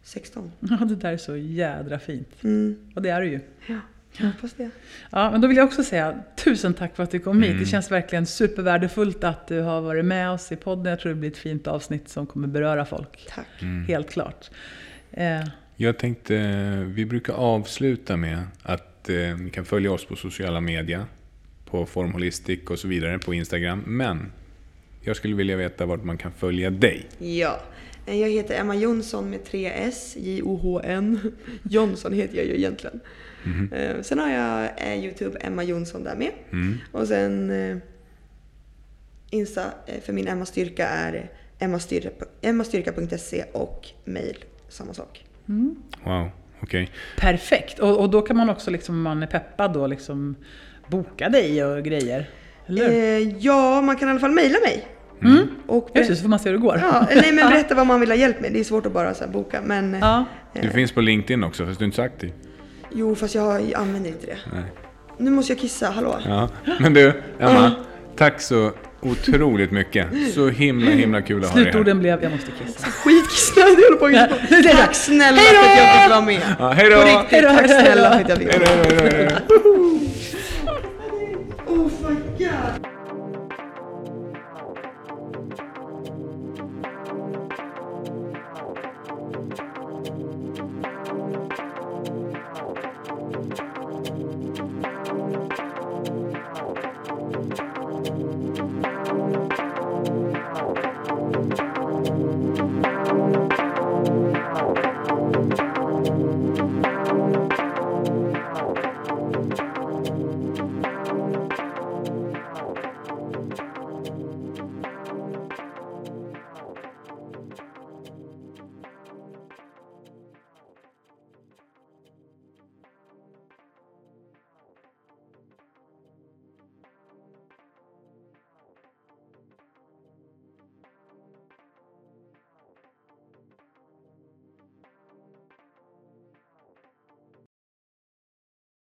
Speaker 2: 16.
Speaker 3: Ja, det där är så jädra fint.
Speaker 2: Mm.
Speaker 3: Och det är det ju.
Speaker 2: Ja, jag hoppas det.
Speaker 3: Ja, men då vill jag också säga tusen tack för att du kom hit.
Speaker 4: Mm.
Speaker 3: Det känns verkligen supervärdefullt att du har varit med oss i podden. Jag tror det blir ett fint avsnitt som kommer beröra folk.
Speaker 2: Tack.
Speaker 4: Mm.
Speaker 3: Helt klart. Eh,
Speaker 4: Jag tänkte, vi brukar avsluta med att eh, ni kan följa oss på sociala medier. På Formholistic och så vidare på Instagram. Men jag skulle vilja veta vart man kan följa dig.
Speaker 2: Ja. Eh, Jag heter Emma Jonsson med tre S, J-O-H-N. (laughs) Jonsson heter jag ju egentligen. Eh, Sen har jag eh, Youtube, Emma Jonsson där med.
Speaker 4: Mm.
Speaker 2: Och sen Insta för min Emma Styrka är emmastyrka- emmastyrka.se och mail, samma sak.
Speaker 4: Wow, okej.
Speaker 3: perfekt. Och, och då kan man också, liksom, om man är peppad, då, liksom, boka dig och grejer. Eller?
Speaker 2: Eh, ja, man kan i alla fall mejla mig.
Speaker 3: Mm.
Speaker 2: Och
Speaker 3: Just det, så får man se hur det går.
Speaker 2: Ja, nej men (laughs) berätta vad man vill ha hjälp med. Det är svårt att bara så här boka. Men eh,
Speaker 3: Ja.
Speaker 4: Du finns på LinkedIn också, fast du är inte så aktiv.
Speaker 2: jo, fast jag, använder inte det.
Speaker 4: Nej.
Speaker 2: Nu måste jag kissa, hallå?
Speaker 4: Ja. Men du, Emma. Tack så otroligt mycket. Så himla, himla kul att ha dig här.
Speaker 3: Slutorden blev, jag måste kissa.
Speaker 2: Skitkissnödig, jag håller på att kissa. Tack snälla för att jag fick vara med.
Speaker 4: Ja, hej då!
Speaker 2: På riktigt, tack snälla för att jag fick vara
Speaker 4: Hej
Speaker 2: med.